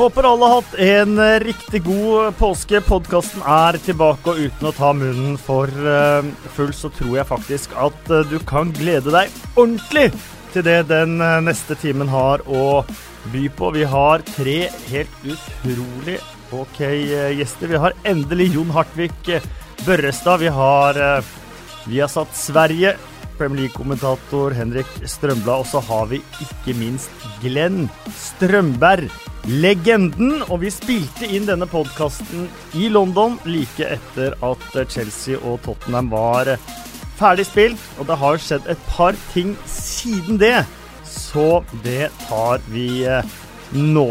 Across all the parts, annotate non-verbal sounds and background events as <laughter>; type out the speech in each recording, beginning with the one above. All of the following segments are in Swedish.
Håper alle har hatt en eh, riktig god påske. Podkasten er tilbake, og uten å ta munnen for eh, full, så tror jeg faktisk at eh, du kan glede deg ordentlig til det den eh, neste timen har å by på. Vi har tre helt utrolig OK eh, gjester. Vi har endelig Jon Hartvig Børrestad. Vi har Viasat vi har satt Sverige, Premier League-kommentator Henrik Strømblad, og så har vi ikke minst Glenn Strømberg, legenden. Og vi spilte inn denne podkasten i London like etter at Chelsea og Tottenham var ferdig spilt. Og det har skjedd et par ting siden det, så det tar vi eh, nå.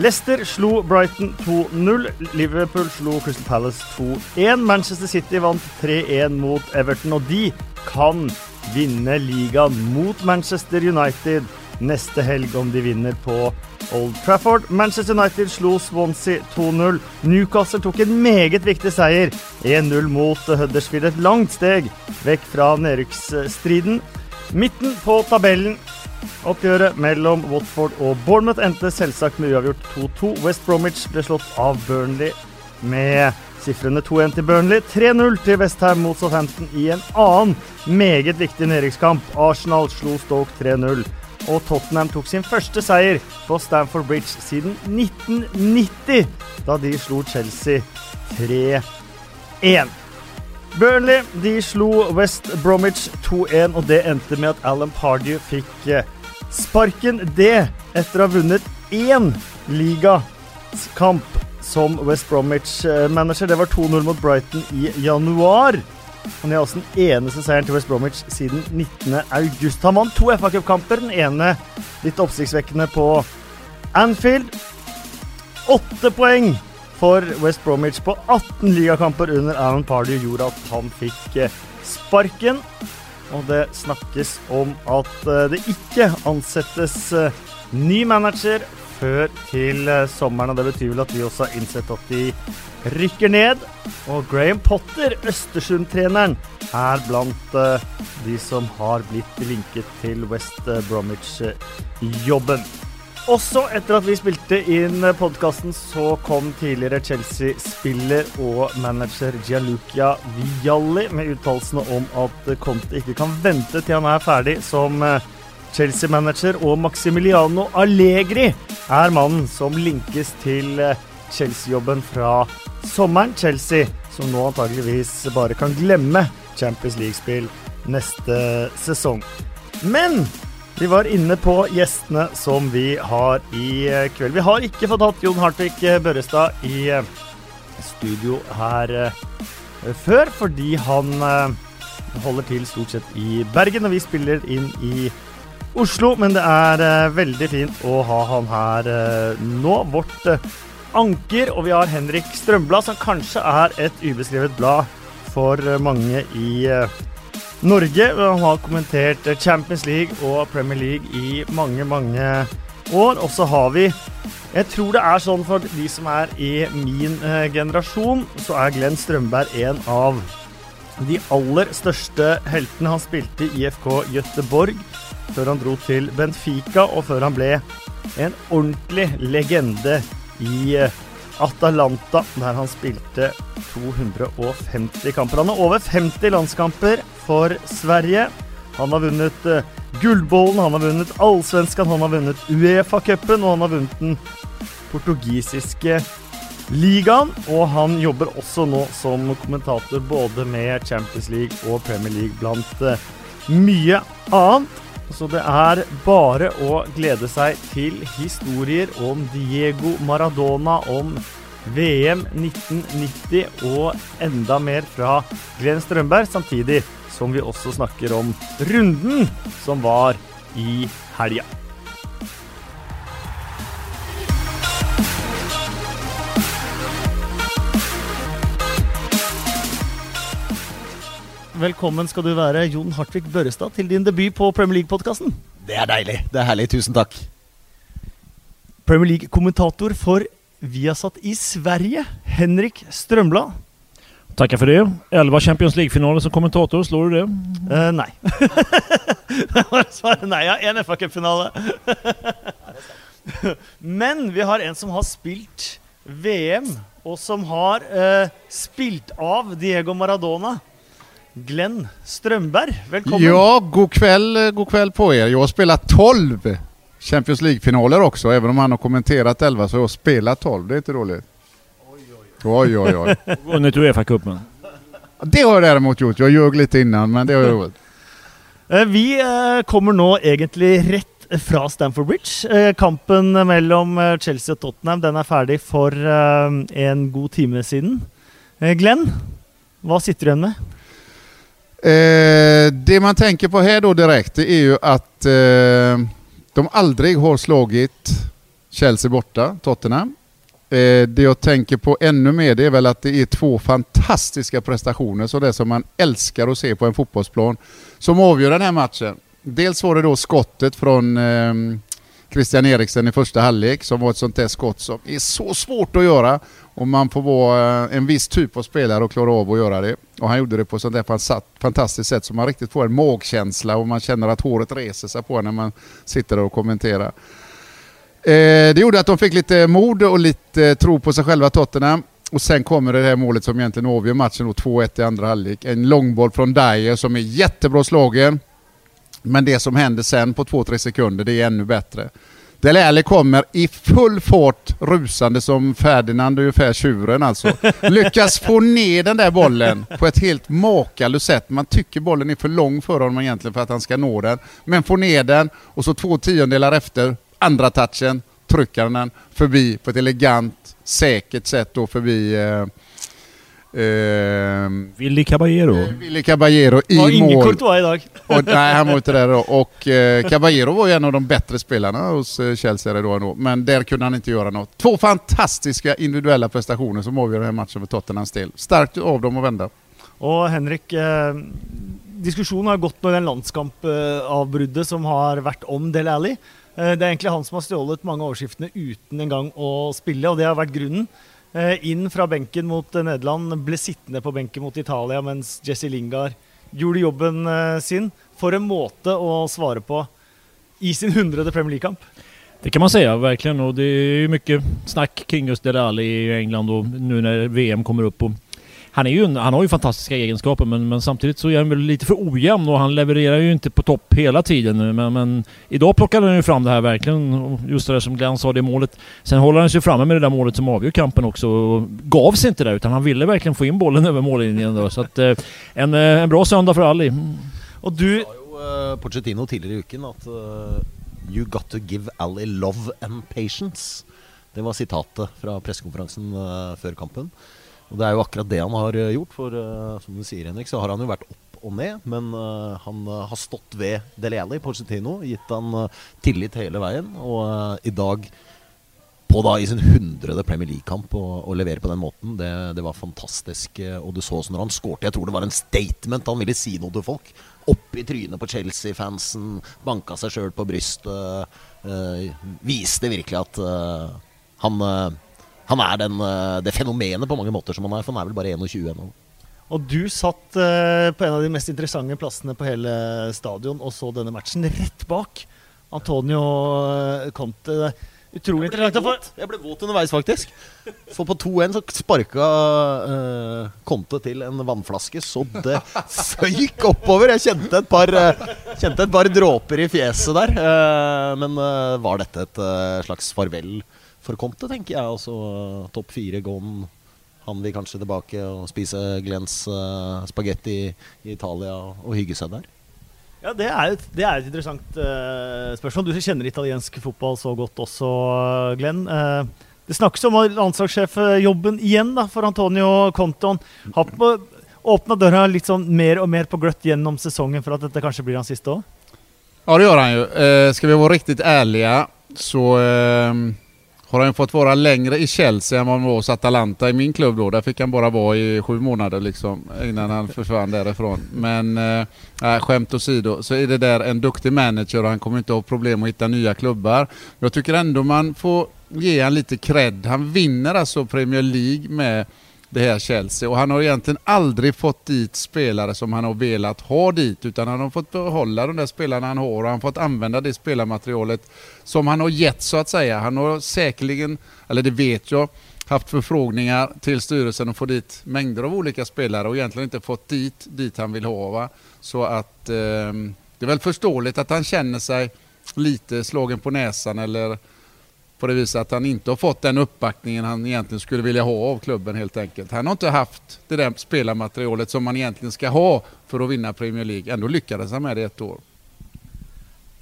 Leicester slo Brighton 2-0. Liverpool slo Crystal Palace 2-1. Manchester City vant 3-1 mot Everton, og de kan vinne ligaen mot Manchester United neste helg om de vinner på Old Trafford. Manchester United slo Swansea 2-0. Newcastle tok en meget viktig seier, 1-0 mot Huddersfield. Et langt steg vekk fra nedrykksstriden. Midten på tabellen Oppgjøret mellom Watford og Bournemouth endte selvsagt med uavgjort 2-2. West Bromwich ble slått av Burnley med sifrene 2-1 til Burnley. 3-0 til Westham mot Southampton i en annen meget viktig nedrykkskamp. Arsenal slo Stoke 3-0. Og Tottenham tok sin første seier på Stamford Bridge siden 1990, da de slo Chelsea 3-1. Burnley de slo West Bromwich 2-1, og det endte med at Alan Pardew fikk eh, sparken. Det etter å ha vunnet én ligakamp som West Bromwich-manager. Eh, det var 2-0 mot Brighton i januar. Han er også den eneste seieren til West Bromwich siden 19. august. Han vant to FA Cup-kamper, den ene litt oppsiktsvekkende på Anfield. Åtte poeng for West Bromwich på 18 ligakamper under Alan Pardew gjorde at han fikk eh, sparken. Og det snakkes om at eh, det ikke ansettes ny manager før til eh, sommeren. Og det betyr vel at vi også har innsett at de rykker ned. Og Graham Potter, Østersund-treneren, er blant eh, de som har blitt linket til West eh, Bromwich-jobben. Også etter at vi spilte inn podkasten, så kom tidligere Chelsea-spiller og manager Gianluca Vialli med uttalelsene om at Conte ikke kan vente til han er ferdig som Chelsea-manager, og Maximiliano Allegri er mannen som linkes til eh, Chelsea-jobben fra sommeren. Chelsea som nå antageligvis bare kan glemme Champions League-spill neste sesong. Men vi var inne på gjestene som vi har i eh, kveld. Vi har ikke fått hatt Jon Hartvig Børrestad i eh, studio her før, fordi han holder til stort sett i Bergen, og vi spiller inn i Oslo. Men det er eh, veldig fint å ha han her eh, nå. Vårt eh, anker, og vi har Henrik Strømblad, som kanskje er et ubeskrevet blad for mange i Norge. Han har kommentert Champions League og Premier League i mange, mange år. Og så har vi Jeg tror det er sånn for de som er i min eh, generasjon, så er Glenn Strømberg en av de aller største heltene. Han spilte i IFK Göteborg før han dro til Benfica, og før han ble en ordentlig legende i eh, Atalanta, der han spilte 250 kamper. Han har over 50 landskamper for Sverige. Han har vunnet eh, Gullbollen, han har vunnet Allsvenskan, han har vunnet Uefa-cupen, og han har vunnet den portugisiske ligaen. Og han jobber også nå som kommentator både med Champions League og Premier League, blant eh, mye annet. Så det er bare å glede seg til historier om Diego Maradona, om VM 1990 og enda mer fra Glenn Strømberg, samtidig som vi også snakker om runden som var i helga. Velkommen skal du være, Jon Hartvig Børrestad, til din debut på Premier League-podkasten. Det er deilig. Det er herlig. Tusen takk. Premier League-kommentator for Viasat i Sverige, Henrik Strømblad. Tackar för det. 11 Champions League-finaler som kommentator, slår du det? Uh, nei. <laughs> Svaret nei. Ja, én FA Cup-finale. <laughs> Men vi har en som har spilt VM, og som har eh, spilt av Diego Maradona. Glenn Strömberg, välkommen! Ja, god kväll, god kväll på er. Jag har spelat 12 Champions League-finaler också. Även om han har kommenterat 11 så har jag spelat 12. Det är inte dåligt. Oj, oj, oj. <laughs> Vunnit Uefa-cupen. Det har jag däremot gjort. Jag ljög lite innan, men det har jag gjort. Eh, Vi eh, kommer nå egentlig rett fra Stamford Bridge. Eh, Kampen mellom eh, Chelsea og Tottenham den ferdig for eh, en god time siden. Eh, Glenn, hva sitter du igjen med? Eh, det man tänker på här då direkt det är ju att eh, de aldrig har slagit Chelsea borta, Tottenham. Eh, det jag tänker på ännu mer det är väl att det är två fantastiska prestationer, så det som man älskar att se på en fotbollsplan, som avgör den här matchen. Dels var det då skottet från eh, Christian Eriksen i första halvlek som var ett sånt där skott som är så svårt att göra och man får vara eh, en viss typ av spelare och klara av att göra det. Och han gjorde det på ett sånt där fantastiskt sätt så man riktigt får en magkänsla och man känner att håret reser sig på en när man sitter där och kommenterar. Eh, det gjorde att de fick lite mod och lite tro på sig själva Tottenham. Och sen kommer det här målet som egentligen avgör matchen, då, 2-1 i andra halvlek. En långboll från Dyer som är jättebra slagen. Men det som händer sen på 2-3 sekunder, det är ännu bättre. Dele Alli kommer i full fart rusande som Ferdinand, ungefär tjuren alltså. <laughs> Lyckas få ner den där bollen på ett helt makalöst sätt. Man tycker bollen är för lång för honom egentligen för att han ska nå den. Men får ner den och så två tiondelar efter, andra touchen, trycker han den förbi på ett elegant, säkert sätt då förbi eh, eh, Willy Caballero. Willy Caballero i Var mål. Courtois i dag. Och, <laughs> nej, han var inte där då. Och eh, Caballero var ju en av de bättre spelarna hos eh, Chelsea då ändå. Men där kunde han inte göra något. Två fantastiska individuella prestationer som avgör den här matchen för Tottenhams del. Starkt av dem att vända. Og Henrik, eh, diskusjonen har gått i den landskampavbruddet som har vært om Del Alli. Eh, det er egentlig han som har stjålet mange overskriftene uten engang å spille, og det har vært grunnen. Eh, inn fra benken mot eh, Nederland, ble sittende på benken mot Italia mens Jesse Lingard gjorde jobben eh, sin. For en måte å svare på i sin hundrede Premier League-kamp. Det kan man säga verkligen och det är ju mycket snack kring just Dele Alli i England och nu när VM kommer upp. Och han, är ju, en- han har ju fantastiska egenskaper men, men samtidigt så är han väl lite för ojämn och han levererar ju inte på topp hela tiden. Men, men idag plockade han ju fram det här verkligen. och Just det där som Glenn sa, det målet. Sen håller han sig framme med det där målet som avgör kampen också. Och gav sig inte där utan han ville verkligen få in bollen <laughs> över mållinjen. Då. Så att, eh, en, eh, en bra söndag för Ali. Og du sa jo eh, Pochettino tidligere i uken at eh, You got to give Ali love and patience. Det var sitatet fra pressekonferansen eh, før kampen. Og det er jo akkurat det han har eh, gjort. For eh, som du sier, Henrik, så har han jo vært opp og ned. Men eh, han har stått ved Dele i Pochettino, gitt han eh, tillit hele veien. Og idag, i dag på da i sin hundrede Premier League-kamp å å levere på den måten, det, det var fantastisk. Och Og du så også når han skårte, jeg tror det var en statement. Han ville si noe til folk. Opp i trynet på Chelsea-fansen, banka seg sjøl på brystet. uh, viste virkelig at uh, han, uh, han er den, eh, det fenomenet på mange måter som han er. For han er vel bare 21 ennå. Og du satt eh, på en av de mest interessante plassene på hele stadion og så denne matchen rett bak Antonio eh, Conte. Utrolig interessant å få Jeg ble våt underveis, faktisk. For på 2-1 så sparka uh, Conte til en vannflaske så det føyk oppover. Jeg kjente et par, eh, kjente et par dråper i fjeset der. Eh, men var dette et slags farvel for Conte, tenker jeg. Altså topp fire gone. Han vil kanskje tilbake og spise Glens uh, spagetti i Italia og hygge seg der. Ja, Det er et, det er et interessant eh, spørsmål. Du som kjenner italiensk fotball så godt også, Glenn. Eh, det snakkes om landslagssjefjobben igjen da, for Antonio Conte. Han har åpna døra litt sånn mer og mer på gløtt gjennom sesongen for at dette kanskje blir hans siste òg. Ja det gör han ju. Eh, ska vi vara riktigt ärliga så eh, har han fått vara längre i Chelsea än vad han var hos Atalanta i min klubb då. Där fick han bara vara i sju månader liksom innan han försvann därifrån. Men äh, skämt åsido så är det där en duktig manager och han kommer inte ha problem att hitta nya klubbar. Jag tycker ändå man får ge han lite cred. Han vinner alltså Premier League med det här Chelsea. Och han har egentligen aldrig fått dit spelare som han har velat ha dit, utan han har fått behålla de där spelarna han har och han har fått använda det spelarmaterialet som han har gett så att säga. Han har säkerligen, eller det vet jag, haft förfrågningar till styrelsen och få dit mängder av olika spelare och egentligen inte fått dit, dit han vill ha. Va? Så att eh, det är väl förståeligt att han känner sig lite slagen på näsan eller på det viset att han inte har fått den uppbackningen han egentligen skulle vilja ha av klubben helt enkelt. Han har inte haft det där spelarmaterialet som man egentligen ska ha för att vinna Premier League. Ändå lyckades han med det ett år.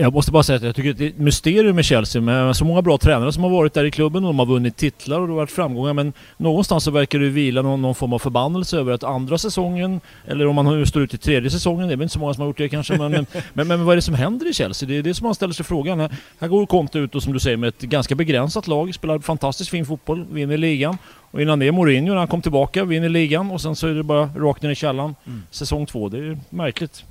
Jag måste bara säga att jag tycker att det är ett mysterium med Chelsea med så många bra tränare som har varit där i klubben och de har vunnit titlar och det har varit framgångar men någonstans så verkar det vila någon, någon form av förbannelse över att andra säsongen eller om man står ut i tredje säsongen, det är väl inte så många som har gjort det kanske men, men, <laughs> men, men, vad är det som händer i Chelsea? Det är det som man ställer sig frågan. Här, här går Conte ut och som du säger med ett ganska begränsat lag, spelar fantastiskt fin fotboll, vinner ligan och innan det Mourinho när han kom tillbaka, vinner ligan och sen så är det bara rakt ner i källan. Mm. Säsong två, det är märkligt.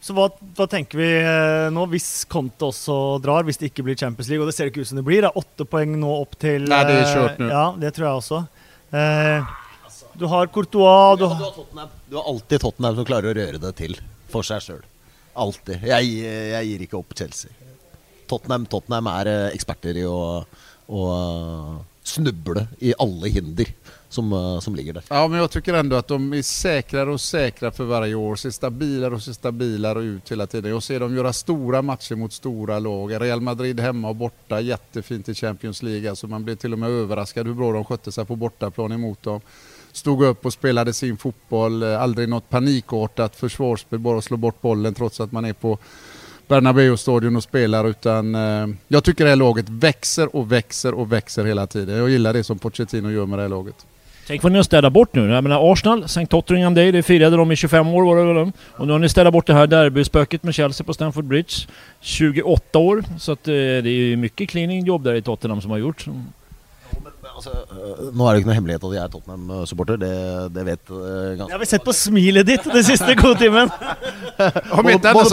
Så hva, hva, tenker vi eh, nå, hvis Conte også drar, hvis det ikke blir Champions League? Og det ser ikke ut som det blir. Det er åtte poeng nå opp til Nei, det er kjørt nå. Ja, det tror jeg også. Eh, du har Courtois du, har, du, du har alltid Tottenham som klarer å røre det til for seg sjøl. Alltid. Jeg, jeg, gir ikke opp Chelsea. Tottenham, Tottenham er eh, eksperter i å, å snubbla i alla hinder som, eh, som ligger där. Ja, men jag tycker ändå att de är säkrare och säkrare för varje år. Ser stabilare och ser stabilare ut hela tiden. Jag ser dem göra stora matcher mot stora lag. Real Madrid hemma och borta, jättefint i Champions League. Alltså man blir till och med överraskad hur bra de skötte sig på bortaplan emot dem. Stod upp och spelade sin fotboll, eh, aldrig något panikartat försvarsspel, bara slå bort bollen trots att man är på Bernabéu-stadion och spelar utan eh, jag tycker det här laget växer och växer och växer hela tiden. Jag gillar det som Pochettino gör med det här laget. Tänk vad ni har städat bort nu. Jag menar Arsenal, St. Tottenham Day, det firade de i 25 år var det väl? Och nu har ni städat bort det här derbyspöket med Chelsea på Stamford Bridge. 28 år. Så att eh, det är ju mycket cleaning jobb där i Tottenham som har gjort. Altså, øh, nå er det ikke noe hemmelighet at jeg er Tottenham-supporter. Det, det, vet uh, ganske Det har vi sett på smilet ditt den siste godtimen. <laughs> Om ikke annet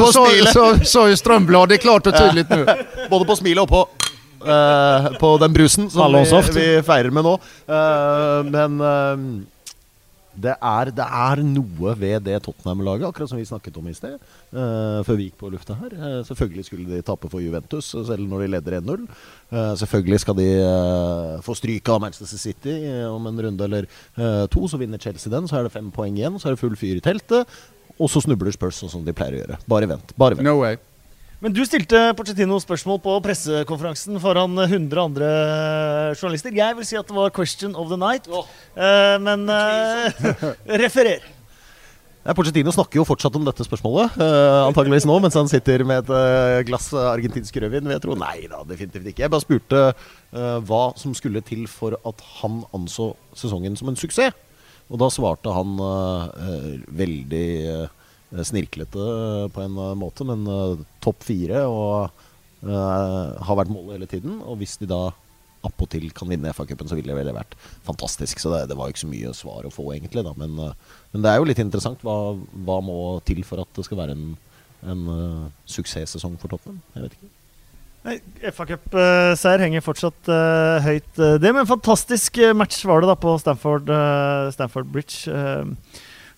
så, så jo Strømbladet klart og tydelig nå. <laughs> Både på smilet og på uh, på den brusen som vi, vi, feirer med nå. Uh, men det er, det er, noe ved det Tottenham-laget, akkurat som vi snakket om i sted. Uh, før vi gikk på lufta her. Uh, selvfølgelig skulle de tape for Juventus, selv når de leder 1-0. Uh, eh, selvfølgelig skal de få stryk av Manchester City om en runde eller to. Så vinner Chelsea den, så er det fem poeng igjen. Så er det full fyr i teltet. Og så snubler Spurs sånn som de pleier å gjøre. Bare vent. Bare vent. No way. Men du stilte Porcettino spørsmål på pressekonferansen foran 100 andre journalister. Jeg vil si at det var 'question of the night', oh. uh, men uh, <laughs> referer. Ja, Porcettino snakker jo fortsatt om dette spørsmålet, uh, antageligvis nå, mens han sitter med et uh, glass argentinsk rødvin. vil jeg tro. Nei da, definitivt ikke. Jeg bare spurte uh, hva som skulle til for at han anså sesongen som en suksess. Og da svarte han veldig Eh, snirklete eh, på en eh, måte, men topp fire og har vært målet hele tiden. Og hvis de da appåtil kan vinne FA-cupen, så ville det vel vært fantastisk. Så det, det, var ikke så mye svar å få, egentlig. Da. Men, men det er jo litt interessant. Hva, hva, må til for at det skal være en, en uh, suksesssesong for Tottenham? Jeg vet ikke. FA-cupseier henger fortsatt uh, høyt. Det med en fantastisk match var det da på Stamford, uh, Stamford Bridge.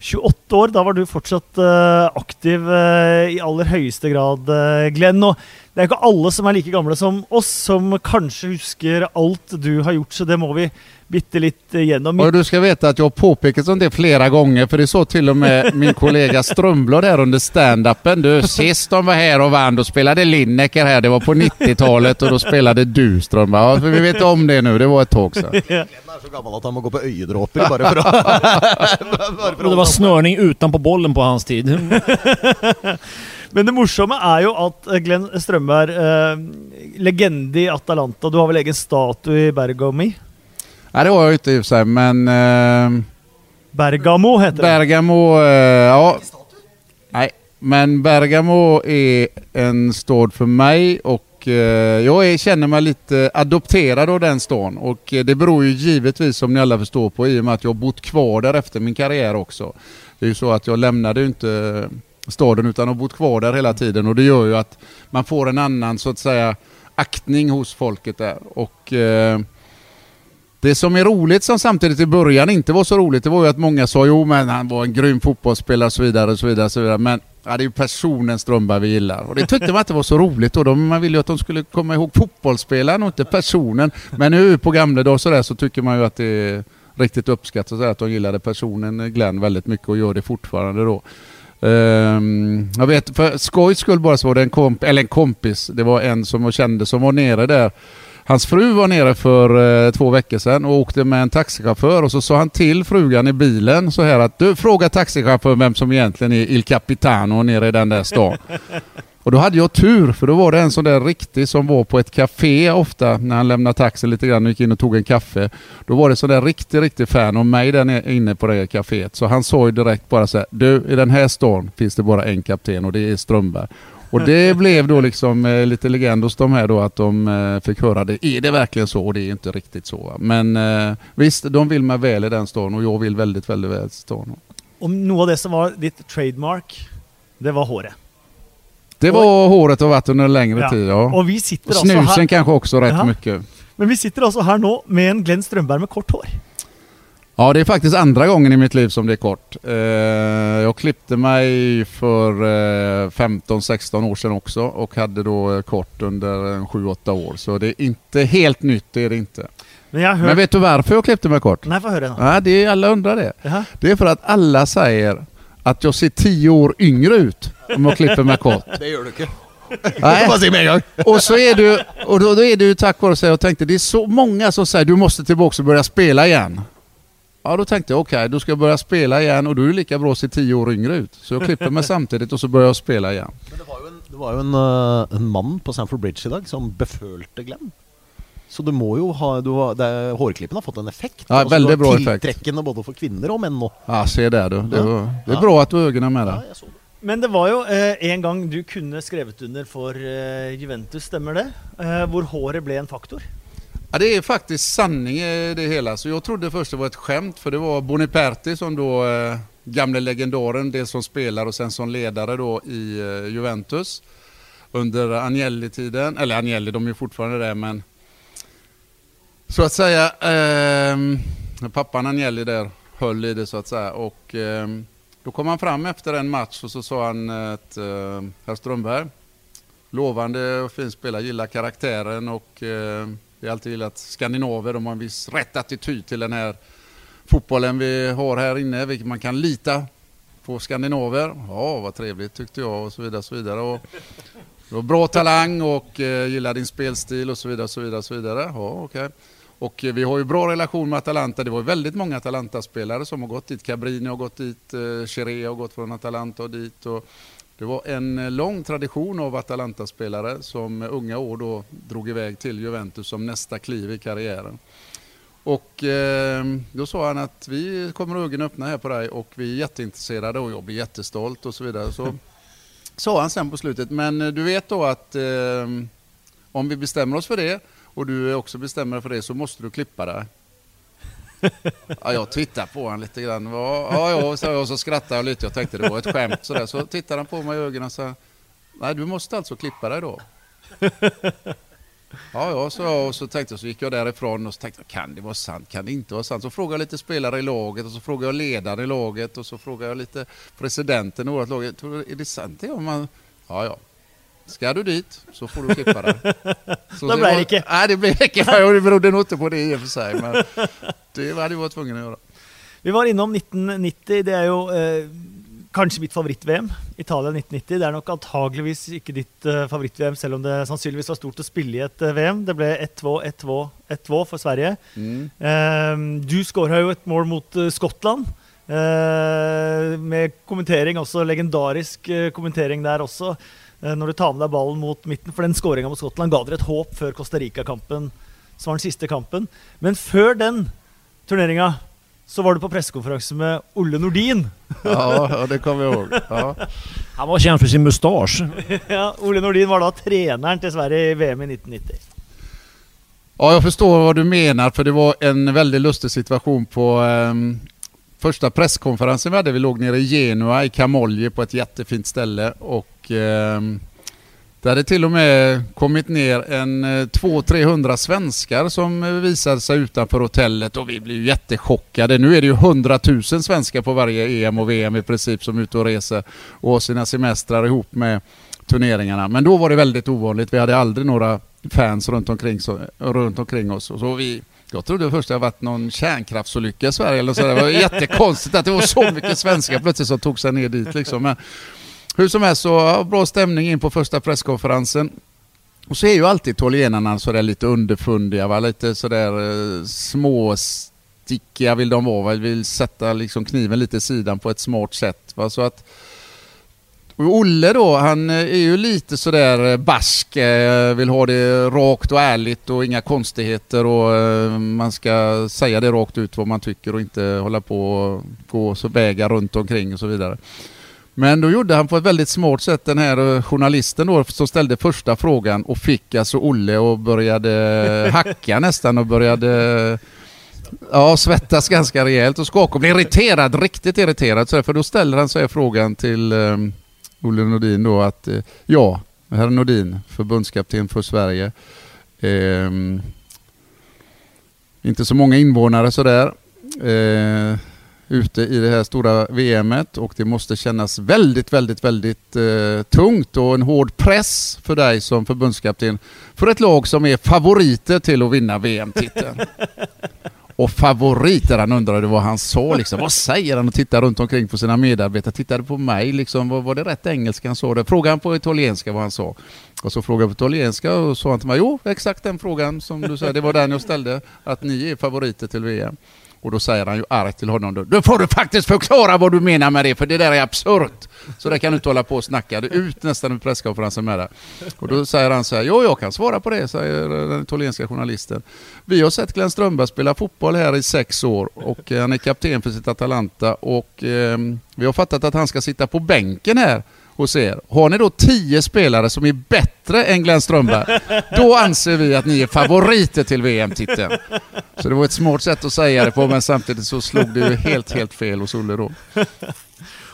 28 år, da var du fortsatt uh, aktiv uh, i aller høyeste grad, uh, Glenn. Og det er ikke alle som er like gamle som oss, som kanskje husker alt du har gjort, så det må vi bitte litt gjennom. Og du skal vite at jeg har påpekt sånt det flere ganger, for det så til og med min kollega Strømblad her under standupen. Du, sist de var her og vant, da spilte Lineker her, det var på 90-tallet, og da spilte du, Strømblad. Ja, vi vet om det nå, det var et tag siden. <laughs> er så gammel at han må gå på å, bare for å Det var snørning utenpå bollen på hans tid. <laughs> Men det morsomme er jo at eh, Glenn Strømberg, eh, legende i Atalanta Du har vel egen statue i Bergami? Nei, det var jeg ikke i seg, men eh, Bergamo heter det. Bergamo, eh, ja. Nei, men Bergamo er en stad for meg. og Eh, jag känner mig lite adopterad av den stan och eh, det beror ju givetvis som ni alla förstår på i och med att jag bott kvar där efter min karriär också. Det är ju så att jag lämnade ju inte staden utan har bott kvar där hela tiden och det gör ju att man får en annan så att säga aktning hos folket där. Och eh, det som är roligt som samtidigt i början inte var så roligt, det var ju att många sa jo men han var en grym fotbollsspelare och så vidare och så vidare. Och så vidare. Men ja, det är ju personen Strömberg vi gillar. Och det tyckte man inte var så roligt då. De, man ville ju att de skulle komma ihåg fotbollsspelaren och inte personen. Men nu på gamla dagar sådär så tycker man ju att det är riktigt uppskattat att de gillade personen Glenn väldigt mycket och gör det fortfarande då. Um, jag vet, för skojs skull bara så var det en, komp eller en kompis, det var en som jag kände som var nere där Hans fru var nere för eh, två veckor sedan och åkte med en taxichaufför och så sa han till frugan i bilen så här att du fråga taxichauffören vem som egentligen är Il Capitano nere i den där stan. <laughs> Och då hade jag tur för då var det en sån där riktig som var på ett café ofta när han lämnade taxin lite grann och gick in och tog en kaffe. Då var det sån där riktig, riktig fan av mig där inne på det här caféet. Så han sa ju direkt bara så här, du i den här stan finns det bara en kapten och det är Strömberg. Och det blev då liksom eh, lite legend hos de här då att de eh, fick höra det. Är det verkligen så? Och det är inte riktigt så. Va? Men eh, visst, de vill mig väl i den stan och jag vill väldigt, väldigt väl i stan. Och något av det som var ditt trademark, det var håret. Det var och, håret och varit under en längre ja. tid, ja. Och vi sitter och snusen här... kanske också rätt Jaha. mycket. Men vi sitter alltså här nu med en Glenn Strömberg med kort hår. Ja, det är faktiskt andra gången i mitt liv som det är kort. Eh, jag klippte mig för 15-16 år sedan också och hade då kort under 7-8 år. Så det är inte helt nytt, det är det inte. Men, hör... Men vet du varför jag klippte mig kort? Nej, få höra. Ja, det är, alla undrar det. Jaha. Det är för att alla säger att jag ser 10 år yngre ut om jag klipper mig kort. <laughs> Det gör du inte. Nej. Och så är du, och då, då är ju tack vare sig jag tänkte det är så många som säger du måste tillbaka och börja spela igen. Ja, då tänkte jag okej, okay, då ska jag börja spela igen och då är det lika bra att se tio år yngre ut. Så jag klipper mig <laughs> samtidigt och så börjar jag spela igen. Men det var ju en, det var ju en, uh, en man på Sanford Bridge idag som befølte Glenn. Så du må ju ha, du har, det, hårklippen har fått en effekt. Ja, alltså, väldigt bra effekt. Tilltrekkende både för kvinnor och män. Och. Ja, se där du. Det, Ja. var, det är Ja. bra att du har ögonen med Ja, det. det. Men det var ju eh, en gång du kunde skrivit under för eh, Juventus, stämmer det? Eh, hvor håret blev en faktor. Ja, det är faktiskt sanning i det hela. Så jag trodde först det var ett skämt för det var Boniperti som då, eh, gamle legendaren, dels som spelare och sen som ledare då i eh, Juventus. Under Agnelli-tiden, eller Agnelli, de är ju fortfarande där men så att säga, eh, pappan Agnelli där höll i det så att säga och eh, då kom han fram efter en match och så sa han eh, att eh, herr Strömberg, lovande och fin spelare, gillar karaktären och eh, vi har alltid gillat skandinaver, de har en viss rätt attityd till den här fotbollen vi har här inne, vilket man kan lita på skandinaver. Ja, vad trevligt tyckte jag och så vidare. Så vidare. Och du har bra talang och eh, gillar din spelstil och så vidare. Så vidare, så vidare. Ja, okay. Och eh, vi har ju bra relation med Atalanta. Det var väldigt många Atalanta-spelare som har gått dit. Cabrini har gått dit, eh, Chiré har gått från Atalanta och dit. Och det var en eh, lång tradition av Atalanta-spelare som med unga år då drog iväg till Juventus som nästa kliv i karriären. Och eh, då sa han att vi kommer ögonen öppna här på dig och vi är jätteintresserade och jag blir jättestolt och så vidare. Så <laughs> sa han sen på slutet, men eh, du vet då att eh, om vi bestämmer oss för det och du också bestämmer dig för det så måste du klippa dig. <laughs> Ja, jag tittade på honom lite grann. Ja, ja, jag och så skrattade jag lite. Jag tänkte det var ett skämt. Så, där. så tittade han på mig i ögonen och sa Nej, du måste alltså klippa dig då. <laughs> Ja, ja, så, jag, och så tänkte jag, så gick jag därifrån och så tänkte jag, kan det vara sant? Kan det inte vara sant? Så frågade jag lite spelare i laget och så frågade jag ledaren i laget och så frågade jag lite presidenten i vårt lag. Är det sant det? Om man, ja, ja. Ska du dit så får du klippa dig. Så Då blir det inte. Nej, det blev inte. Det berodde nog inte på det i och för sig. Men det hade jag varit tvungen att göra. Vi var innom 1990. Det är ju eh, kanske mitt favoritt-VM. Italien 1990. Det är nog antageligvis inte ditt eh, favoritt-VM, även om det sannsynligvis var stort att spela i ett eh, VM. Det blev 1-2, 1-2, 1-2 för Sverige. Mm. Eh, du skårade ju ett mål mot eh, Skottland. Eh, med kommentering också, legendarisk eh, kommentering där också. Eh, när du tar med dig ballen mot mitten, för den skåringen mot Skottland gav dere ett hopp för Costa Rica-kampen, som var den sista kampen. Men för den turneringen så var du på presskonferens med Olle Nordin. Ja, ja, det kommer jag ihåg. Ja. <laughs> Han var känd för sin mustasch. <laughs> ja, Olle Nordin var då tränaren till Sverige i VM i 1990. Ja, jag förstår vad du menar för det var en väldigt lustig situation på ehm, första presskonferensen vi hade. Vi låg nere i Genua i Camoglie på ett jättefint ställe och eh, Det hade till och med kommit ner en eh, 200-300 svenskar som eh, visade sig utanför hotellet och vi blev ju jättechockade. Nu är det ju 100 000 svenskar på varje EM och VM i princip som är ute och reser och har sina semestrar ihop med turneringarna. Men då var det väldigt ovanligt. Vi hade aldrig några fans runt omkring, så, runt omkring oss. Och så vi, jag trodde först det hade varit någon kärnkraftsolycka i Sverige eller så. Det var jättekonstigt att det var så mycket svenskar plötsligt som tog sig ner dit liksom. Men hur som helst så bra stämning in på första presskonferensen. Och så är ju alltid italienarna sådär lite underfundiga, va? lite sådär eh, småstickiga vill de vara, va? vill sätta liksom kniven lite i sidan på ett smart sätt. Va? Så att Olle då, han eh, är ju lite sådär eh, bask, eh, vill ha det rakt och ärligt och inga konstigheter och man ska säga det rakt ut vad man tycker och inte hålla på och gå så vägar runt omkring och så vidare. Men då gjorde han på ett väldigt smart sätt den här eh, journalisten då som ställde första frågan och fick alltså Olle och började <laughs> hacka nästan och började Ja, svettas ganska rejält och skaka och bli irriterad, riktigt irriterad. Så för då ställer han sig frågan till um, Olle Nordin då att uh, ja, herr Nordin, förbundskapten för Sverige. Um, inte så många invånare sådär. Uh, ute i det här stora VMet och det måste kännas väldigt, väldigt, väldigt eh, tungt och en hård press för dig som förbundskapten för ett lag som är favoriter till att vinna VM-titeln. <laughs> Och favoriter, han undrade vad han sa liksom. Vad säger han och tittar runt omkring på sina medarbetare. Tittade på mig liksom. Var, var det rätt engelska han sa det? Frågade han på italienska vad han sa. Och så frågade jag på italienska och sa han till mig. Jo, exakt den frågan som du säger. Det var den jag ställde. Att ni är favoriter till VM. Och då säger han ju argt till honom då, då får du faktiskt förklara vad du menar med det, för det där är absurt. Så det kan du inte hålla på och snacka. Det ut nästan vid presskonferensen med det. Och då säger han så här, jo jag kan svara på det, säger den italienska journalisten. Vi har sett Glenn Strömberg spela fotboll här i sex år och eh, han är kapten för sitt Atalanta och eh, vi har fattat att han ska sitta på bänken här hos er. Har ni då tio spelare som är bättre än Glenn Strömberg, då anser vi att ni är favoriter till VM-titeln. Så det var ett smart sätt att säga det på, men samtidigt så slog det ju helt, helt fel hos Olle då.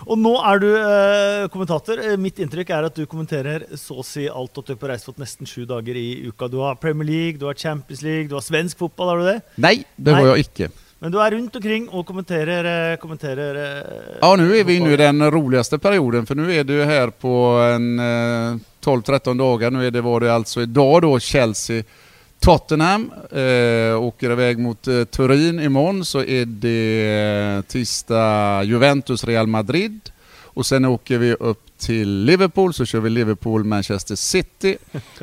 Og nå er du eh, kommentator. Eh, Mitt inntrykk er at du kommenterer så å si alt at du er på reisefot nesten sju dager i uka. Du har Premier League, du har Champions League, du har svensk fotball, har du det? Nej, det var jag icke. Men du er rundt omkring og kommenterer, eh, kommenterer eh, Ja, nu är vi inne i den roligaste perioden, för nu är ju här på en eh, 12-13 dagar. Nu är det, var det alltså idag då Chelsea Tottenham eh, åker iväg mot eh, Turin imorgon. Så är det eh, tisdag Juventus Real Madrid och sen åker vi upp till Liverpool så kör vi Liverpool Manchester City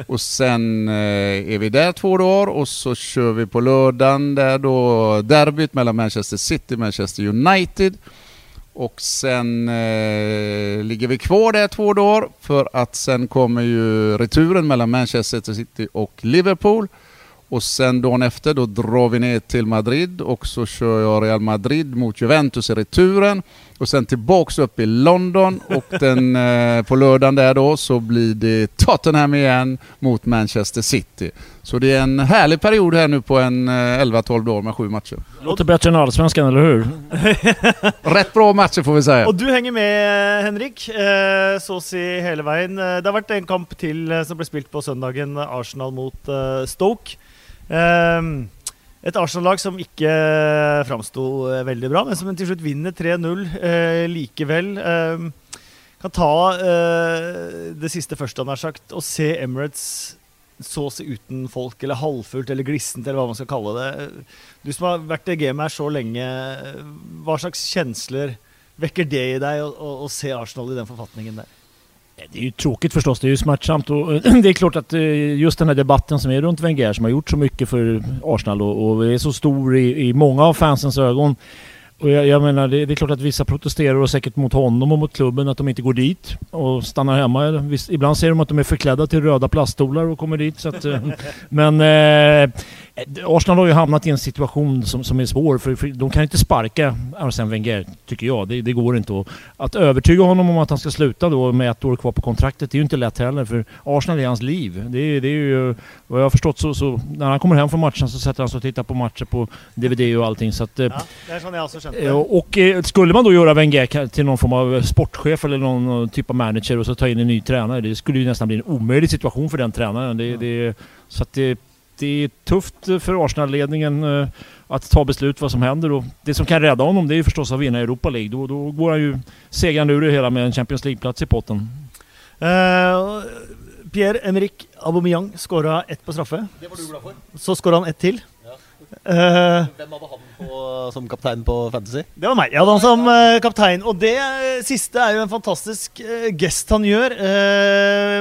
och sen eh, är vi där två dagar och så kör vi på lördagen där då derbyt mellan Manchester City och Manchester United och sen eh, ligger vi kvar där två dagar för att sen kommer ju returen mellan Manchester City och Liverpool. Och sen dagen efter då drar vi ner till Madrid och så kör jag Real Madrid mot Juventus i returen. Och sen tillbaks upp i London och den, <laughs> eh, på lördagen där då så blir det Tottenham igen mot Manchester City. Så det är en härlig period här nu på en eh, 11-12 dagar med sju matcher. Låter bättre än Allsvenskan, eller hur? <laughs> Rätt bra matcher får vi säga. Og du henger med, Henrik, eh, så si hele veien. Eh, Det har vært en kamp til eh, som ble spilt på søndagen, Arsenal mot eh, Stoke. Ehm, Et Arsenal-lag som ikke eh, framsto eh, veldig bra, men som til slutt vinner 3-0 eh, likevel. Eh, kan ta eh, det siste først, han har sagt, og se Emirates så å si uten folk, eller halvfullt, eller glissent, eller hva man skal kalle det. Du som har vært i gamet her så lenge, hva slags kjensler väcker det i dig att- å, å se Arsenal i den författningen der? Det är ju tråkigt förstås, det är ju smärtsamt och eh, <clears throat> det är klart att eh, just den här debatten som är runt Wenger som har gjort så mycket för Arsenal och, och är så stor i, i många av fansens ögon. Och jag, jag menar, det, det är klart att vissa protesterar och säkert mot honom och mot klubben att de inte går dit och stannar hemma. Visst, ibland säger de att de är förklädda till röda plaststolar och kommer dit. Så att, eh, <laughs> men Eh, Arsenal har ju hamnat i en situation som, som är svår, för, för de kan inte sparka Arsene Wenger, tycker jag. Det, det går inte. Och att övertyga honom om att han ska sluta då med ett år kvar på kontraktet, det är ju inte lätt heller, för Arsenal är hans liv. Det, är- det är ju, vad jag har förstått så, så, när han kommer hem från matchen så sätter han sig och tittar på matcher på DVD och allting. Så att, eh, Ja, det er sånn jeg også skjønte Eh. Och eh, skulle man då göra Wenger till någon form av sportchef eller någon eh, typ av manager och så ta in en ny tränare, det skulle ju nästan bli en omöjlig situation för den tränaren. Det, det, så att det, det är tufft för Arsenal-ledningen eh, att ta beslut vad som händer. Och det som kan rädda honom det är ju förstås att vinna Europa League. Då, då går han ju segrande ur det hela med en Champions League-plats i potten. Eh, Pierre-Emerick Aubameyang skåra ett på straffe. Det var du glad for. Så skåra han ett til. Eh, Hvem hadde han på, som kaptein på Fantasy? det var meg. Jeg hadde han som eh, kaptein. Og det eh, siste er jo en fantastisk eh, gest han gjør.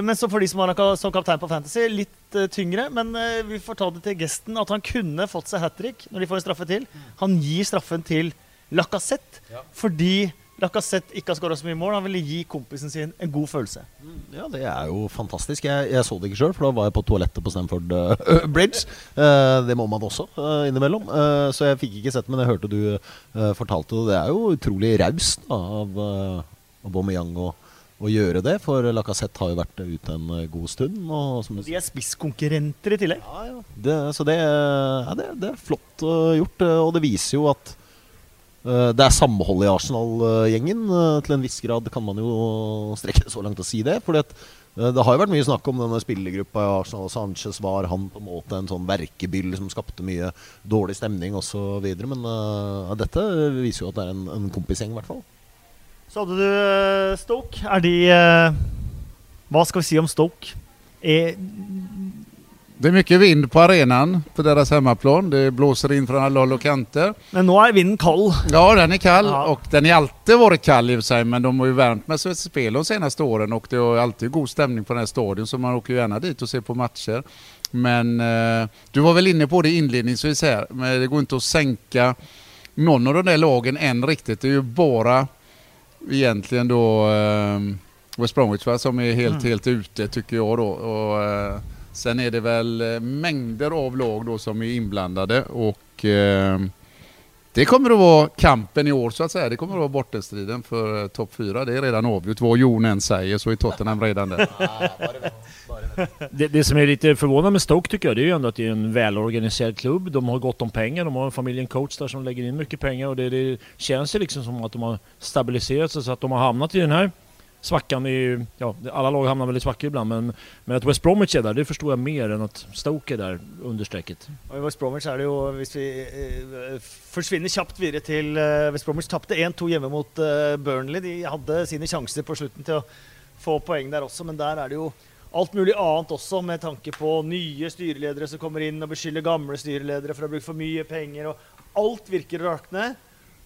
Men så for de som har han som kaptein på Fantasy, litt tyngre. Men vi får ta det til gesten at han kunne fått seg hat trick når de får en straffe til. Han gir straffen til Lacassette Ja. fordi Lacassette ikke har skåra så mye mål. Han ville gi kompisen sin en god følelse. Ja, det er jo fantastisk. Jeg, jeg så det ikke sjøl, for da var jeg på toalettet på Stamford eh, <laughs> Bridge. Eh, det må man også eh, innimellom. Så jeg fikk ikke sett det, men jeg hørte du fortalte det. Det er jo utrolig raust av uh, Aubameyang å, å gjøre det, for Lacassette har jo vært ute en god stund. Og, De er spisskonkurrenter i tillegg. Ja, ja. Det, så det, ja, det, det er flott gjort, og det viser jo at Eh, det er samhold i Arsenal-gjengen. Eh, til en viss grad kan man jo strekke det så langt å si det. Fordi at eh, det har jo vært mye snakk om denne spillergruppa i Arsenal. Sanchez var han på en måte en sånn verkebyll som skapte mye dårlig stemning osv. Men uh, dette viser jo at det er en, en kompisgjeng, i hvert fall. Så hadde du Stoke. Er de uh, Hva skal vi si om Stoke? Er, det är mycket vind på arenan på deras hemmaplan. Det blåser in från alla håll och kanter. men nå er vinden kald. Ja, den är kall Ja. och den har alltid varit kall i och för sig, men de har ju värmt med sig spel de senaste åren och det har alltid god stämning på den här stadion så man åker ju gärna dit och ser på matcher. Men eh, du var väl inne på det inledningsvis här, men det går inte att sänka någon av de där lagen än riktigt. Det är ju bara egentligen då eh, West Bromwich va, som är helt, Mm. helt ute tycker jag då. Och, eh, sen är det väl eh, mängder av lag då som är inblandade och eh, det kommer att vara kampen i år så att säga. Det kommer att vara bottenstriden för eh, topp fyra. Det är redan avgjort. Vad Jon än säger så är Tottenham redan där. <laughs> Det, det som är lite förvånande med Stoke tycker jag, det är ju ändå att det är en välorganiserad klubb. De har gott om pengar, de har en familjen coach där som lägger in mycket pengar och det, det känns ju liksom som att de har stabiliserat sig så att de har hamnat i den här svackan i... Ja, alla lag hamnar väl i svackor ibland men, men att West Bromwich är där, det förstår jag mer än att Stoke är där under strecket. Og I West Bromwich är det ju, Hvis vi eh, försvinner snabbt vidare till eh, West Bromwich tappade 1-2 hemma mot eh, Burnley. De hade sina chanser på slutet till att få poäng där också men där är det ju allt möjligt annat också med tanke på nya styrledare som kommer in och beskyller gamla styrledare för att ha brukt för mycket pengar och allt verkar å rakne,